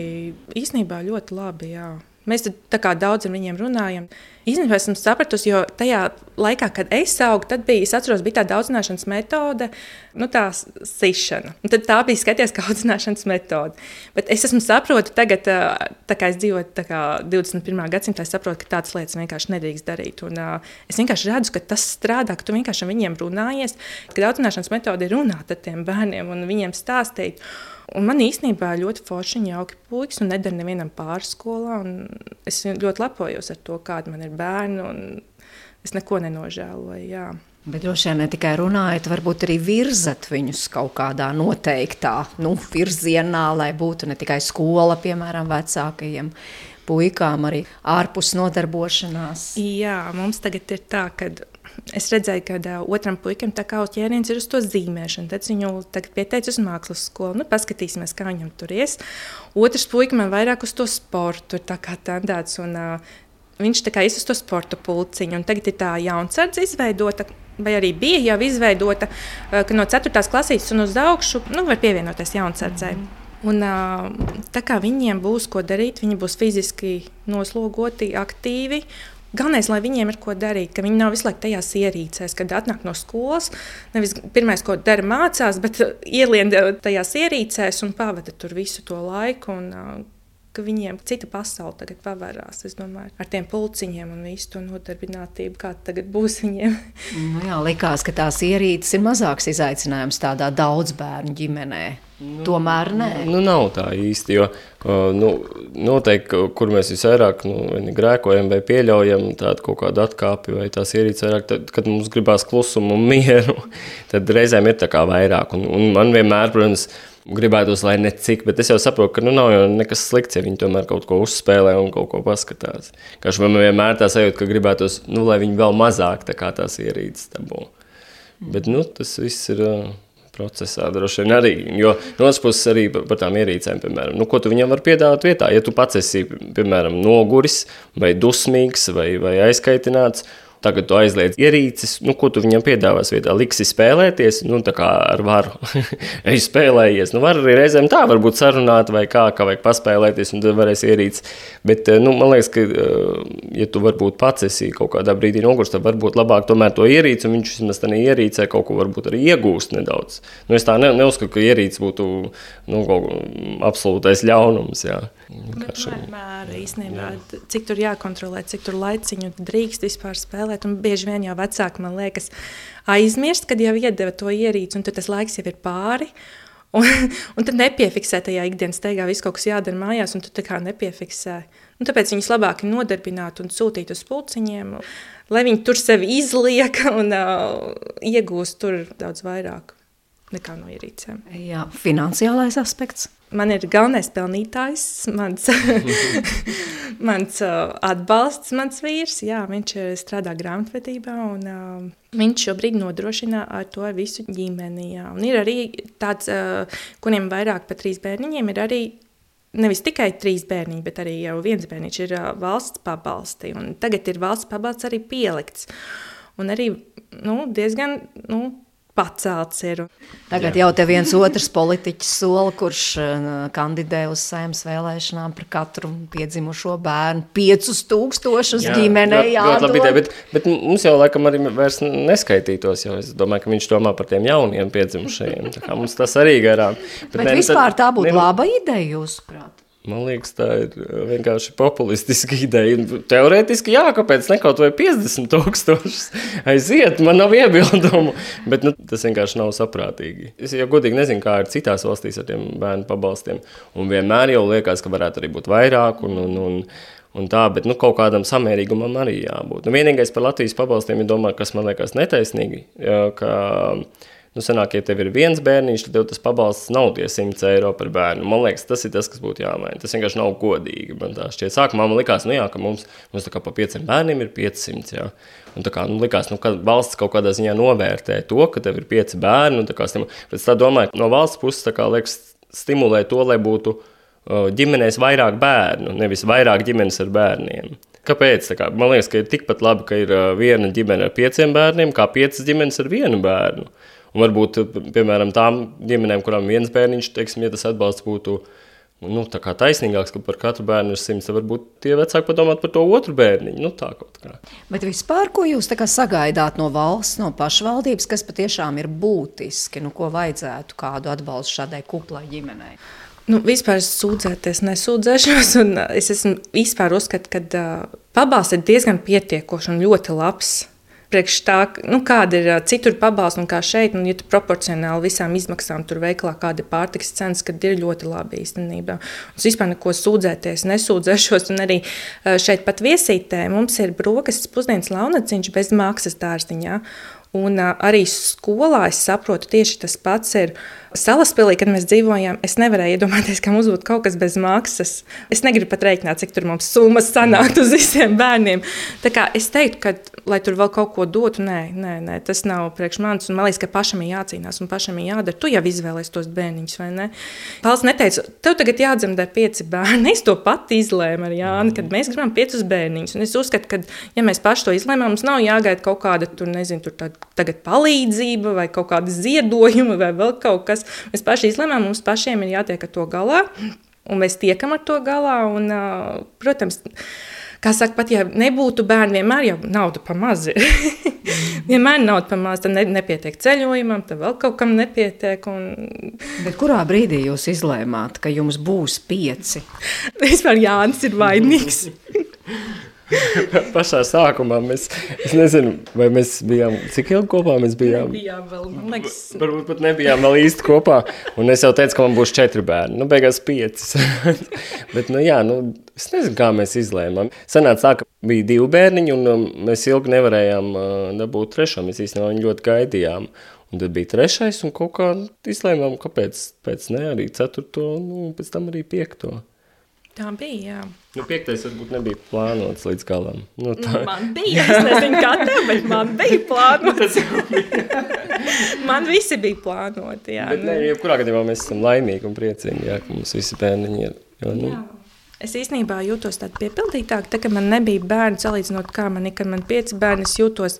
īstenībā ļoti labi, jā. Mēs kā daudz ar viņiem runājam. Īstenībā esmu sapratusi, jo tajā laikā, kad es augu, tad bija, es atceros, bija tāda audzināšanas metode, nu, tā sišana. Un tad tā bija skaties, kā (laughs) audzināšanas metode. Bet es esmu saprotu tagad, tā kā es dzīvoju kā 21. gadsimtā, es saprotu, ka tādas lietas vienkārši nedrīkst darīt. Un, uh, es vienkārši redzu, ka tas strādā, ka tu vienkārši ar viņiem runājies, kad audzināšanas metode ir runāt ar tiem bērniem un viņiem stāstīt. Un man īstenībā ļoti forši un jauki puikas, un nedara nevienam pārskolā. Es ļoti lepojos ar to, kāda man ir bērni, un es neko nenožēloju. Jā. Bet droši vien ne tikai runājot, varbūt arī virzat viņus kaut kādā noteiktā nu, virzienā, lai būtu ne tikai skola, piemēram, vecākajiem puikām, arī ārpus nodarbošanās. Jā, mums tagad ir tā, ka es redzēju, ka uh, otram puikam tā kā ķēniens ir uz to zīmēšanu. Tad viņu pieteicu uz mākslas skolu. Nu, paskatīsimies, kā viņam tur ies. Otrs puika man vairāk uz to sportu ir tendēts. Un, uh, viņš tā kā ies uz to sporta pulciņu. Un tagad ir tā jaunsardze izveidota. Vai arī bija jau izveidota, uh, ka no 4. klases un uz augšu nu, var pievienoties jaunsardzei. Mm. Un, tā kā viņiem būs ko darīt, viņi būs fiziski noslogoti, aktīvi Galvenais, lai viņiem ir ko darīt, ka viņi nav visu laiku tajās ierīcēs, kad atnāk no skolas. Nevis pirmais, ko dara, mācās, bet ielien tajās ierīcēs un pavada tur visu to laiku. Un, ka viņiem cita pasaule tagad pavērās. Es domāju, ar tiem pulciņiem un visu to nodarbinātību, kāda tagad būs viņiem. (laughs) nu jā, likās, ka tās ierīces ir mazāks izaicinājums tādā daudz bērnu ģimenē. Nu, Tomēr nē. Nu, nav tā īsti. Jo, nu, noteikti, kur mēs visvairāk nu, grēkojam vai pieļaujam tādu kaut kādu atkāpi vai tās ierīces vairāk, tad, kad mums gribās klusumu un mieru, (laughs) tad reizēm ir tā kā vairāk. Un, un man vienmēr, protams, gribētos, lai ne cik, bet es jau saprotu, ka nu, nav jau nekas slikts, ja viņi tomēr kaut ko uzspēlē un kaut ko paskatās. Kā man vienmēr tā sajūta, ka gribētos, nu, lai viņi vēl mazāk tā kā tās ierīces dabū. Bet nu, tas viss ir. Uh, procesā droši vien arī. Jo no otras puses arī par tām ierīcēm, piemēram, nu, ko tu viņam var piedāvāt vietā. Ja tu pats esi, piemēram, noguris vai dusmīgs vai, vai aizkaitināts, Tagad tu aizliedz ierīces, nu, ko tu viņam piedāvās vietā. Liksi spēlēties, nu, tā kā ar varu. (laughs) Ej spēlējies. Nu, var arī reizēm tā, varbūt sarunāt vai kā, kā vajag paspēlēties, un tad varēs ierīces. Bet, eh, nu, man liekas, ka, eh, ja tu varbūt pats esi kaut kādā brīdī nogurs, tad varbūt labāk tomēr to ierīci, un viņš vismaz tādā ierīcē kaut ko varbūt arī iegūst nedaudz. Nu, es tā ne, neuzskatu, ka ierīce būtu, nu, kaut absolūtais ļaunums, jā. Vienmēr, īstenībā, jā. cik tur jākontrolē, cik tur laiciņu drīkst vispār spēlēt. Un bieži vien jau vecāki, man liekas, aizmirst, kad jau iedeva to ierīci, un tas laiks jau ir pāri. (laughs) Un, un tad nepiefiksē tajā ikdienas steigā, viss kaut kas jādara mājās, un tu tā kā nepiefiksē. Un tāpēc viņus labāk nodarbināt un sūtīt uz pulciņiem, lai viņi tur sevi izliek (laughs) un uh, iegūst tur daudz vairāk nekā no ierīcēm. Jā, finansiālais aspekts man ir galvenais pelnītājs, mans, (laughs) mans uh, atbalsts, mans vīrs. Jā, viņš strādā grāmatvedībā, un uh, viņš šobrīd nodrošina ar to visu ģimeni. Jā. Un ir arī tāds, uh, kuriem vairāk par trīs bērniņiem ir arī. Nevis tikai trīs bērniņi, bet arī jau viens bērniņš ir uh, valsts pabalsti. Tagad ir valsts pabalsts arī pielikts. un arī nu, diezgan nu, pacelts ir. Tagad jau te viens otrs politiķis sola, kurš uh, kandidē uz saimnes vēlēšanām par katru piedzimušo bērnu. Piecus tūkstošus ģimenei jādod. Labi, bet, bet mums jau laikam arī vairs neskaitītos, jo es domāju, ka viņš domā par tiem jauniem piedzimušajiem. Tā kā mums tas arī garām. Bet, bet ne, vispār tā būtu ne, laba ideja, jūsuprāt? Man liekas, tā ir uh, vienkārši populistiska ideja. Teorētiski, jā, kāpēc ne kaut vai 50 tūkstošus (laughs) aiziet, man nav iebildumu, bet nu, tas vienkārši nav saprātīgi. Es jau godīgi nezinu, kā ir citās valstīs ar tiem bērnu pabalstiem. Un vienmēr jau liekas, ka varētu arī būt vairāk un, un, un, un tā, bet nu, kaut kādam samērīgumam arī jābūt. Nu, vienīgais par Latvijas pabalstiem ir domāt, kas man liekas netaisnīgi, ka Nu, sanāk, ja tev ir viens bērniņš, tad tev tas pabalsts nav tie 100 eiro par bērnu. Man liekas, tas ir tas, kas būtu jāmaina. Tas vienkārši nav godīgi. Man tā šķiet, sākumā man likās, nu jā, ka mums, mums tā kā pa pieciem bērniem ir 500. Jā. Un tā kā nu, likās, nu, ka valsts kaut kādā ziņā novērtē to, ka tev ir pieci bērni. Un tā kā pēc tā domāju, no valsts puses kā liekas stimulē to, lai būtu ģimenēs vairāk bērnu, nevis vairāk ģimenes ar bērniem. Kāpēc? Kā, man liekas, ka ir tikpat labi, ka ir viena ģimene ar pieciem bērniem, kā piecas ģimenes ar vienu bērnu. Un varbūt, piemēram, tām ģimenēm, kurām viens bērniņš, teiksim, ja tas atbalsts būtu nu, taisnīgāks, ka par katru bērnu ir simts, tad varbūt tie vecāki padomāt par to otru bērniņu. Nu, tā kaut kā. Bet vispār, ko jūs sagaidāt no valsts, no pašvaldības, kas patiešām ir būtiski, nu, ko vajadzētu kādu atbalstu šādai kuplai ģimenei? Nu, vispār es sūdzēties, nesūdzēšos. Es esmu vispār uzskatu, ka uh, pabalsts ir diezgan pietiekošs un ļoti labs priekš tā, nu, kāda ir citur pabalsta un kā šeit, un ja tu proporcionāli visām izmaksām tur veiklā, kāda ir pārtiks cenas, kad ir ļoti labi īstenībā. Es vispār neko sūdzēties, nesūdzēšos, un arī šeit pat viesītē mums ir brokastis pusdienas launaciņš bez maksas dārziņā. Un arī skolā es saprotu, tieši tas pats ir. Salaspēlī, kad mēs dzīvojām, es nevarēju iedomāties, ka mums būtu kaut kas bez maksas. Es negribu pat rēķināt, cik tur mums summas sanāktu uz visiem bērniem. Tā kā es teiktu, ka, lai tur vēl kaut ko dotu, nē, nē, nē tas nav priekš manis. Man liekas, ka pašam ir jācīnās un pašam ir jādara. Tu jau izvēlējies tos bērniņus, vai ne? Valsts neteica, tev tagad jādzemdē pieci bērni. (laughs) Es to pati izlēmu ar Jānu, kad mēs gribam piecus bērniņus. Un es uzskatu, ka, ja mēs paši to izlēmām, mums nav jāgaida kaut kāda tur, nezinu, tur tāda palīdzība vai kaut kāda ziedojuma vai vēl kaut kas. Mēs paši izlemjam, mums pašiem ir jātiek ar to galā, un mēs tiekam ar to galā. Un, protams, kā saka, pat ja nebūtu bērni, vienmēr jau nauda pa maz ir. (laughs) vienmēr nauda pa maz, tad ne, nepietiek ceļojumam, tad vēl kaut kam nepietiek. Un... Bet kurā brīdī jūs izlēmāt, ka jums būs pieci? (laughs) Vispār Jānis ir vainīgs. (laughs) (laughs) pašā sākumā mēs, es nezinu, vai mēs bijām, cik ilgi kopā mēs bijām? Bijām vēl, man liekas. Varbūt pat nebijām vēl īsti kopā, un es jau teicu, ka man būs četri bērni, nu beigās piecas. (laughs) Bet, nu jā, nu, es nezinu, kā mēs izlēmām. Sanāca tā, ka bija divi bērniņi, un um, mēs ilgi nevarējām uh, dabūt trešo, mēs īstenībā viņu ļoti gaidījām. Un tad bija trešais, un kaut kā izlēmām, kāpēc pēc ne arī ceturto, nu, pēc tam arī piekto. Tā bija. Jā. Nu, piektais varbūt nebija plānots līdz galam. Nu, tā... Man bija. Es nezinu, kā tev, bet man bija plānots. (laughs) man visi bija plānoti. Jā, bet, ne, jebkurā gadījumā mēs esam laimīgi un priecīgi, jā, ka mums visi bērniņi ir. Jo, nu... Jā. Es īstenībā jūtos tādu piepildītāku, tā, kad man nebija bērni, salīdzinot, kā man ir, kad man pieci bērni, es jūtos,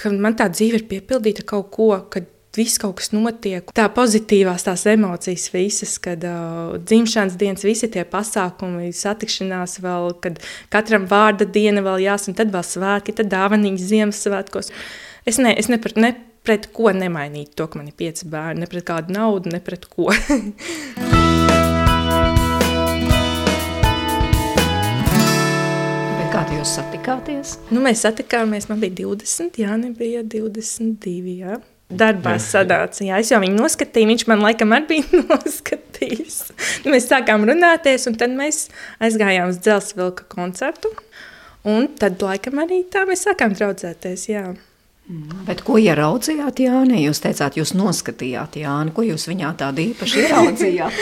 ka man tā dzīve ir piepildīta kaut ko, kad viss kaut kas notiek. Tā pozitīvās tās emocijas visas, kad uh, dzimšanas dienas, visi tie pasākumi, satikšanās vēl, kad katram vārda diena vēl jāsam, tad vēl svētki, tad dāvaniņas Ziemassvētkos. Es ne, es ne, pret, ne pret ko nemainītu to, ka man ir pieci bērni, ne pret kādu naudu, ne pret ko. (laughs) Kādu jūs satikāties? Nu, mēs satikāmies, man bija 20, Jānis bija 22. Jā darbā sadāca. Jā, es jau viņu noskatīju, viņš man laikam arī bija (laughs) noskatījis. mēs sākām runāties, un tad mēs aizgājām uz dzelzceļa koncertu. Un tad laikam arī tā mēs sākām draudzēties. Jā. Mm. Bet ko ieraudzījāt, Jānis? Jūs teicāt, jūs noskatījāt, Jānis, ko jūs viņā tādu īpaši ieraudzījāt?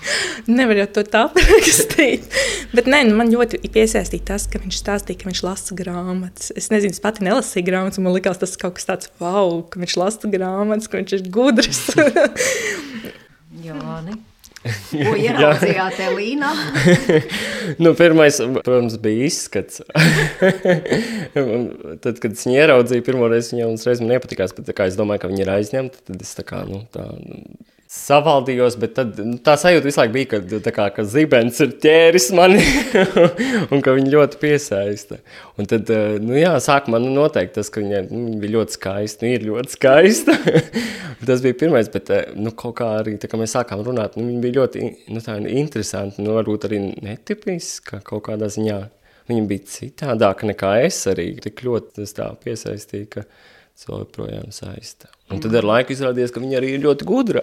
(laughs) Nevar jau to tā parakstīt. Bet nē, nu man ļoti piesaistīja tas, ka viņš stāstīja, ka viņš lasa grāmatas. Es nezinu, es pati nelasīju grāmatas, man likās tas kaut kas tāds, wow, ka viņš lasa grāmatas, ka viņš ir gudrs. (laughs) Jāni. (laughs) Ko (laughs) ieraudzījāt Elīnā? (laughs) nu, pirmais, protams, bija izskats. (laughs) tad, kad es viņu ieraudzīju, pirmo reizi viņai uzreiz man nepatikās, bet kā es domāju, ka viņa ir aizņemta, tad es tā kā, nu, tā savaldījos, bet tad, nu, tā sajūta visu laiku bija, ka, kā, ka zibens ir ķēris mani (laughs) un ka viņa ļoti piesaista. Un tad, eh, nu jā, sākumā nu, noteikti tas, ka viņa, nu, viņa bija ļoti skaista, nu, ir ļoti skaista. (laughs) tas bija pirmais, bet eh, nu, kaut kā arī, tā kā mēs sākām runāt, nu, viņa bija ļoti nu, tā, interesanti, nu, varbūt arī netipiska kaut kādā ziņā. Viņa bija citādāka nekā es arī, tik ļoti tas tā piesaistīja, ka tas vēl joprojām saista. Un tad ar laiku izrādījās, ka viņa arī ir ļoti gudra.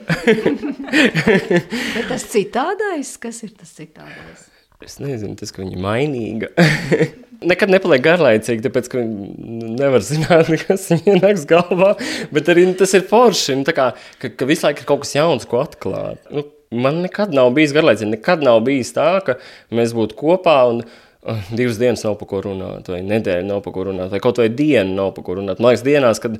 (laughs) Bet tas citādais, kas ir tas citādais? Es nezinu, tas, ka viņa ir mainīga. (laughs) Nekad nepaliek garlaicīgi, tāpēc, ka nevar zināt, kas viņai nāks galvā. Bet arī nu, tas ir forši, nu, kā, ka, ka visu laiku ir kaut kas jauns, ko atklāt. Nu, man nekad nav bijis garlaicīgi, nekad nav bijis tā, ka mēs būtu kopā un divas dienas nav par ko runāt, vai nedēļa nav par ko runāt, vai kaut vai diena nav par ko runāt. Man liekas, dienās, kad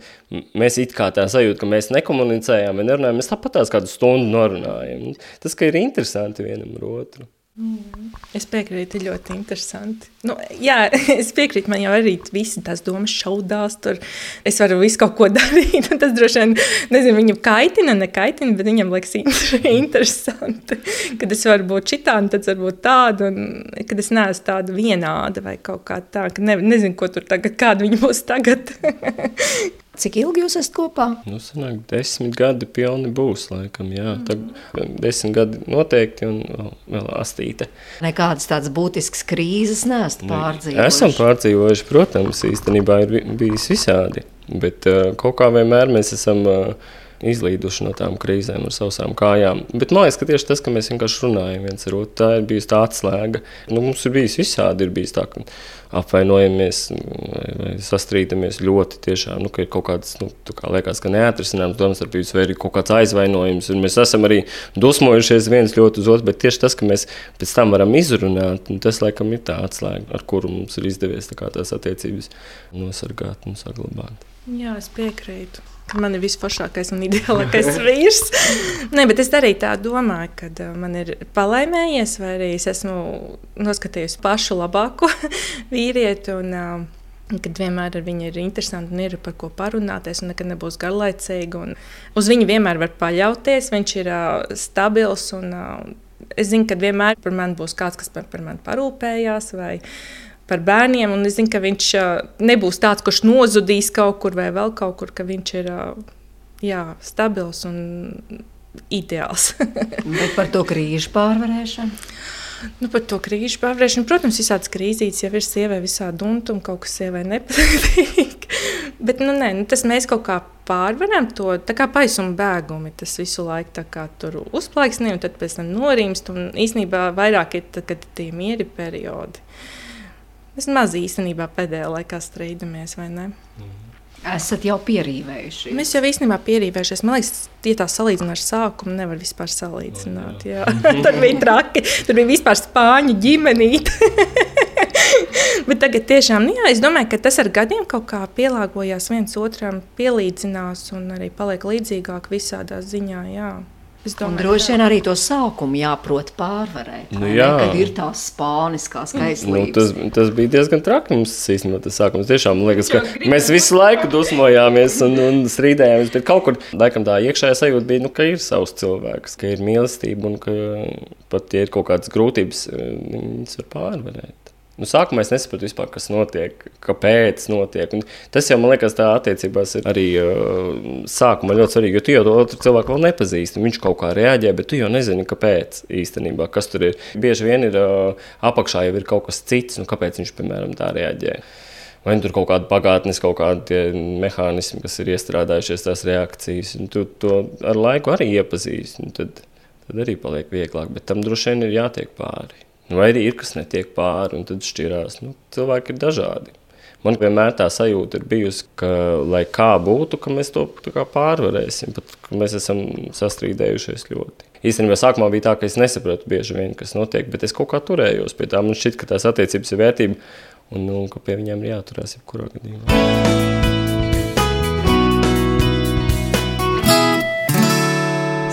mēs it kā tā sajūta, ka mēs nekomunicējām, vai nerunājām, mēs tāpat tās kādu stundu norunājam. Tas, ka ir interesanti vienam ar otru. Mm. Es piekrītu, ļoti interesanti. Nu, jā, (laughs) es piekrītu, man jau arī visi tās domas šaudās. Tur es varu visu kaut ko (laughs) darīt. Tas droši vien, nezinu, viņu kaitina, nekaitina, bet viņam liekas (laughs) interesanti. Kad es varu būt šitā, un tad varbūt tāda, un kad es neesmu tāda vienāda vai kaut kā tā, ka ne, nezinu, ko tur tagad, kāda viņa būs tagad. Cik ilgi jūs esat kopā? Nu, sanāk, desmit gadi pilni būs, laikam, jā. Mm. Tad desmit gadi noteikti un vēl, vēl astīte. Nekādas tādas būtiskas krīzes neesat pārdzīvojuši? Esam pārdzīvojuši, protams, īstenībā ir bijis visādi. Bet uh, kaut kā vienmēr mēs esam uh, izlīduši no tām krīzēm ar savām kājām. Bet man liekas, ka tieši tas, ka mēs vienkārši runājam viens ar otru, tā ir bijusi tā atslēga. Nu, mums ir bijis visādi, ir bijis tā, ka apvainojamies vai, vai sastrīdamies ļoti tiešām, nu, ka ir kaut kāds, nu, kā liekas, ka neatrisināms domstarpības vai ir kaut kāds aizvainojums, un mēs esam arī dusmojušies viens ļoti uz otru, bet tieši tas, ka mēs pēc tam varam izrunāt, tas, laikam, ir tā atslēga, ar kuru mums ir izdevies tā tās attiecības nosargāt un saglabāt. Jā, es piekrītu ka man ir visforšākais un ideālākais (laughs) vīrs. Nē, bet es arī tā domāju, ka uh, man ir palaimējies, vai arī es esmu noskatījusi pašu labāko (laughs) vīrieti. Un, uh, kad vienmēr ar viņu ir interesanti un ir par ko parunāties, un nekad nebūs garlaicīgi. Uz viņu vienmēr var paļauties, viņš ir uh, stabils. Un, uh, es zinu, ka vienmēr par mani būs kāds, kas par, par mani parūpējās. Vai, par bērniem. Es zinu, ka viņš nebūs tāds, kurš nozudīs kaut kur vai vēl kaut kur, ka viņš ir jā, stabils un ideāls. (laughs) Bet par to krīžu pārvarēšanu? Nu, par to krīžu pārvarēšanu, protams, visādas krīzītes jau ir sievai, visādi dunti un kaut kas sievai nepatīk. (laughs) Bet nu, nē, nu, tas mēs kaut kā pārvaram to paisuma bēgumi. Tas visu laiku tur uzplaiksnē, un tad pēc tam norimst. Un īsnībā vairāk ir tad, kad ir tie mieri periodi. Mēs maz īstenībā pēdējā laikā strīdamies, vai ne? Mm. Esat jau pierīvējušies. Mēs jau īstenībā pierīvējušies. Man liekas, ja tā salīdzina ar sākumu, nevar vispār salīdzināt. Jā. Jā. (laughs) Tur bija traki, tur bija vispār spāņu ģimenīte. (laughs) Bet tagad tiešām, nu jā, es domāju, ka tas ar gadiem kaut kā pielāgojās viens otram, pielīdzinās un arī paliek līdzīgāk visādā ziņā. Jā. Domāju, droši vien arī to sākumu jāprot pārvarēt. Nu, jā. Ne, kad ir tās spāniskās skaistlības. Nu, tas, tas bija diezgan traki mums īstenībā tas sākums. Tiešām man liekas, ka mēs visu laiku dusmojāmies un, un strīdējāmies, bet kaut kur laikam tā iekšējā sajūta bija, nu, ka ir savs cilvēks, ka ir mīlestība un ka pat, ja ir kaut kādas grūtības, viņas var pārvarēt. Nu, sākumā es nesapratu, vispār, kas notiek, kāpēc notiek. Un tas jau man liekas, tā attiecībās ir arī uh, sākumā ļoti svarīgi, jo tu jau to otru cilvēku vēl nepazīsti. Viņš kaut kā reaģē, bet tu jau nezini, kāpēc īstenībā, kas tur ir. Bieži vien ir uh, apakšā jau ir kaut kas cits, nu, kāpēc viņš, piemēram, tā reaģē. Vai nu tur kaut kāda pagātnes, kaut kādi mehānismi, kas ir iestrādājušies, tās reakcijas, un tu to ar laiku arī iepazīsti. Tad, tad arī paliek vieglāk, bet tam droši vien ir jātiek pāri. Vai arī ir kas netiek pāri, un tad šķirās. Nu, cilvēki ir dažādi. Man vienmēr tā sajūta ir bijusi, ka, lai kā būtu, ka mēs to pārvarēsim, pat mēs esam sastrīdējušies ļoti. Īstenībā sākumā bija tā, ka es nesapratu bieži vien, kas notiek, bet es kaut kā turējos pie tā. Man šķiet, ka tās attiecības ir vērtība un nu, ka pie viņiem ir jāturās jebkurā gadījumā.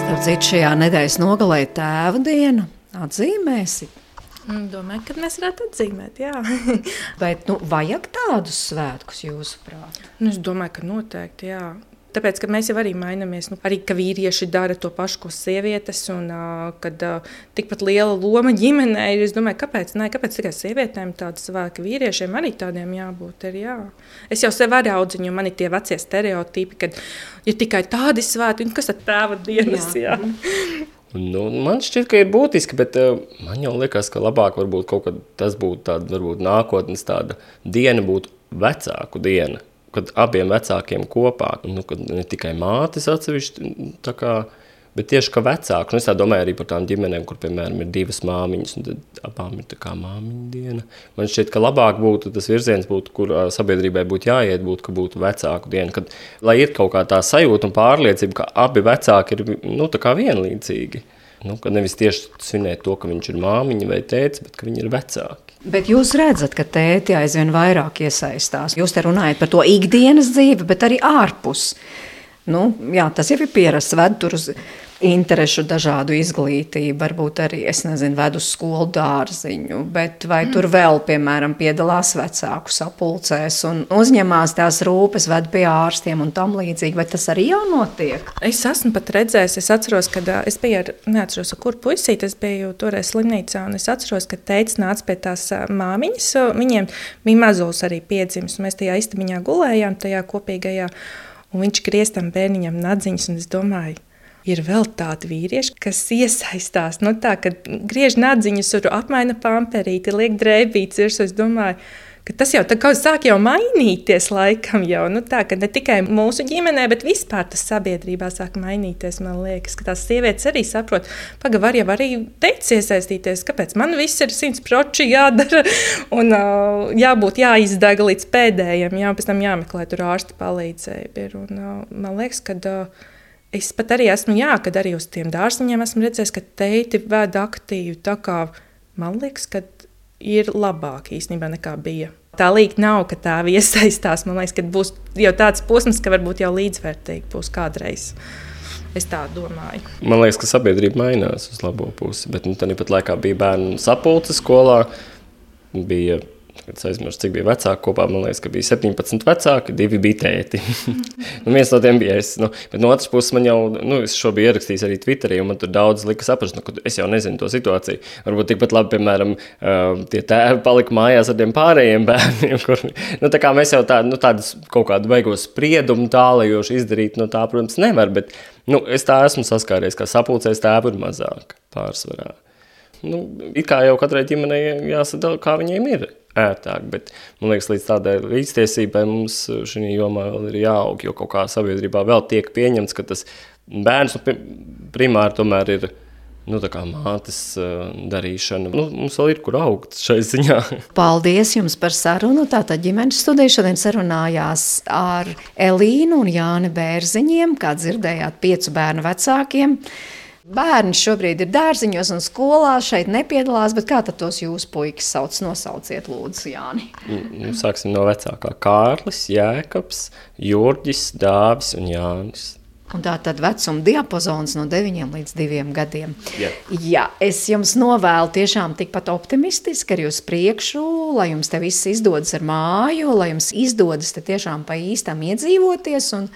Starp citu, šajā nedēļas nogalē tēva diena atzīmēsit. Mm, Domāju, ka mēs varētu atzīmēt, jā. (laughs) Bet nu, vajag tādus svētkus, jūsuprāt? nu, es domāju, ka noteikti, jā. Tāpēc, ka mēs jau arī mainamies, nu, arī ka vīrieši dara to pašu, ko sievietes, un uh, kad uh, tikpat liela loma ģimenē ir. Es domāju, kāpēc, ne, kāpēc tikai sievietēm tādas svētki, vīriešiem arī tādiem jābūt. Ir, jā. Es jau sev arī audziņu, man ir tie vecie stereotipi, ka ir tikai tādi svētki, un kas tad tēva dienas, jā. jā. (laughs) Nu, man šķiet, ka ir būtiski, bet uh, man jau liekas, ka labāk varbūt kaut kad tas būtu tāda, varbūt nākotnes tāda diena būtu vecāku diena kad abiem vecākiem kopā, nu, ne tikai mātes atsevišķi, kā, bet tieši kā vecāki. Nu, es domāju arī par tām ģimenēm, kur, piemēram, ir divas māmiņas, un abām ir tā kā māmiņa diena. Man šķiet, ka labāk būtu tas virziens, būtu, kur sabiedrībai būtu jāiet, būtu, ka būtu vecāku diena, kad, lai ir kaut kā tā sajūta un pārliecība, ka abi vecāki ir nu, vienlīdzīgi. Nu, kad nevis tieši svinēt to, ka viņš ir māmiņa vai tēvs, bet ka viņi ir vecāki. Bet jūs redzat, ka tēti aizvien vairāk iesaistās. Jūs te runājat par to ikdienas dzīvi, bet arī ārpus. Nu, jā, tas jau ir pierasts, ved tur uz interešu dažādu izglītību, varbūt arī, es nezinu, ved uz skolu dārziņu, bet vai mm. tur vēl, piemēram, piedalās vecāku sapulcēs un uzņemās tās rūpes, ved pie ārstiem un tam līdzīgi, vai tas arī jau notiek? Es esmu pat redzējis, es atceros, kad es biju ar, neatceros, ar kur puisīt, es biju toreiz slimnīcā, un es atceros, ka teica nāca pie tās māmiņas, viņiem bija mazulis arī piedzimis, un mēs tajā istabiņā gulējām, tajā kopīgajā, un viņš grieztam bērniņam nadziņas, un es domāju, ir vēl tādi vīrieši, kas iesaistās. Nu, tā, kad griež nadziņas, tur apmaina pamperīti, liek drēbītes virsū. Es domāju, ka tas jau sāk jau mainīties laikam. Jau, nu, tā, ne tikai mūsu ģimenē, bet vispār tas sabiedrībā sāk mainīties. Man liekas, ka tās sievietes arī saprot, ka var jau arī teikt, iesaistīties, kāpēc man viss ir simts proči jādara (laughs) un uh, jābūt jāizdeg līdz pēdējiem, jā, pēc tam jāmeklē tur ārsta palīdzība. Un, uh, man liekas, ka. Uh, Es pat arī esmu, jā, kad arī uz tiem dārziņiem esmu redzējis, ka teiti vēd aktīvi. Tā kā man liekas, ka ir labāk īstenībā nekā bija. Tā līnija nav, ka tā (laughs) iesaistās. Man liekas, ka būs jau tāds posms, ka varbūt jau līdzvērtīgi būs kādreiz. Es tā domāju. Man liekas, ka sabiedrība mainās uz labo pusi, bet nu, tā pat laikā bija bērnu sapulce skolā. Bija Es aizmirsu, cik bija vecāki kopā. Man liekas, ka bija 17 vecāki, divi bija tēti. (laughs) nu, viens no tiem bija es. Nu, bet no otras puses, man jau, nu, es šo biju ierakstījis arī Twitterī, un man tur daudz lika saprast, nu, ka es jau nezinu to situāciju. Varbūt tikpat labi, piemēram, uh, tie tēvi palika mājās ar tiem pārējiem bērniem, (laughs) kur, nu, tā kā mēs jau tā, nu, tādas kaut kādu beigos spriedumu tālajoši izdarīt, no tā, protams, nevar, bet, nu, es tā esmu saskāries, ka sapulcēs tēvu ir mazāk pārsvarā. Nu, it kā jau katrai ģimenei jāsadala, kā viņiem ir ērtāk. Bet man liekas, līdz tādai līdztiesībai mums šī jomā vēl ir jāaug, jo kaut kā sabiedrībā vēl tiek pieņemts, ka tas bērns nu, primāri tomēr ir. Nu, tā kā mātes uh, darīšana. Nu, mums vēl ir kur augt šai ziņā. (laughs) Paldies jums par sarunu. Tātad ģimenes studija šodien sarunājās ar Elīnu un Jāni Bērziņiem, kā dzirdējāt, piecu bērnu vecākiem. Uh, Bērni šobrīd ir dārziņos un skolā, šeit nepiedalās, bet kā tos jūsu puikas sauc? Nosauciet, lūdzu, Jāni. Nu, sāksim no vecākā. Kārlis, Jēkabs, Jurģis, Dāvis un Jānis. Un tā tad vecuma diapazons no 9 līdz 2 gadiem. Yeah. Jā, es jums novēlu tiešām tikpat optimistiski ar jūs priekšu, lai jums te viss izdodas ar māju, lai jums izdodas te tiešām pa īstam iedzīvoties un,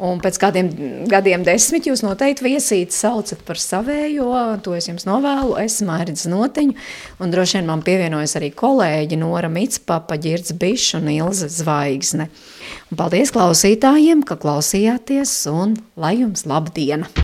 Un pēc kādiem gadiem, desmit, jūs noteikti viesīti saucat par savējo. To es jums novēlu. Es Mārcis Notiņu, un droši vien man pievienojas arī kolēģi Nora Mitspapa, Girds Bišs un Ilze Zvaigzne. Un paldies klausītājiem, ka klausījāties, un lai jums laba diena!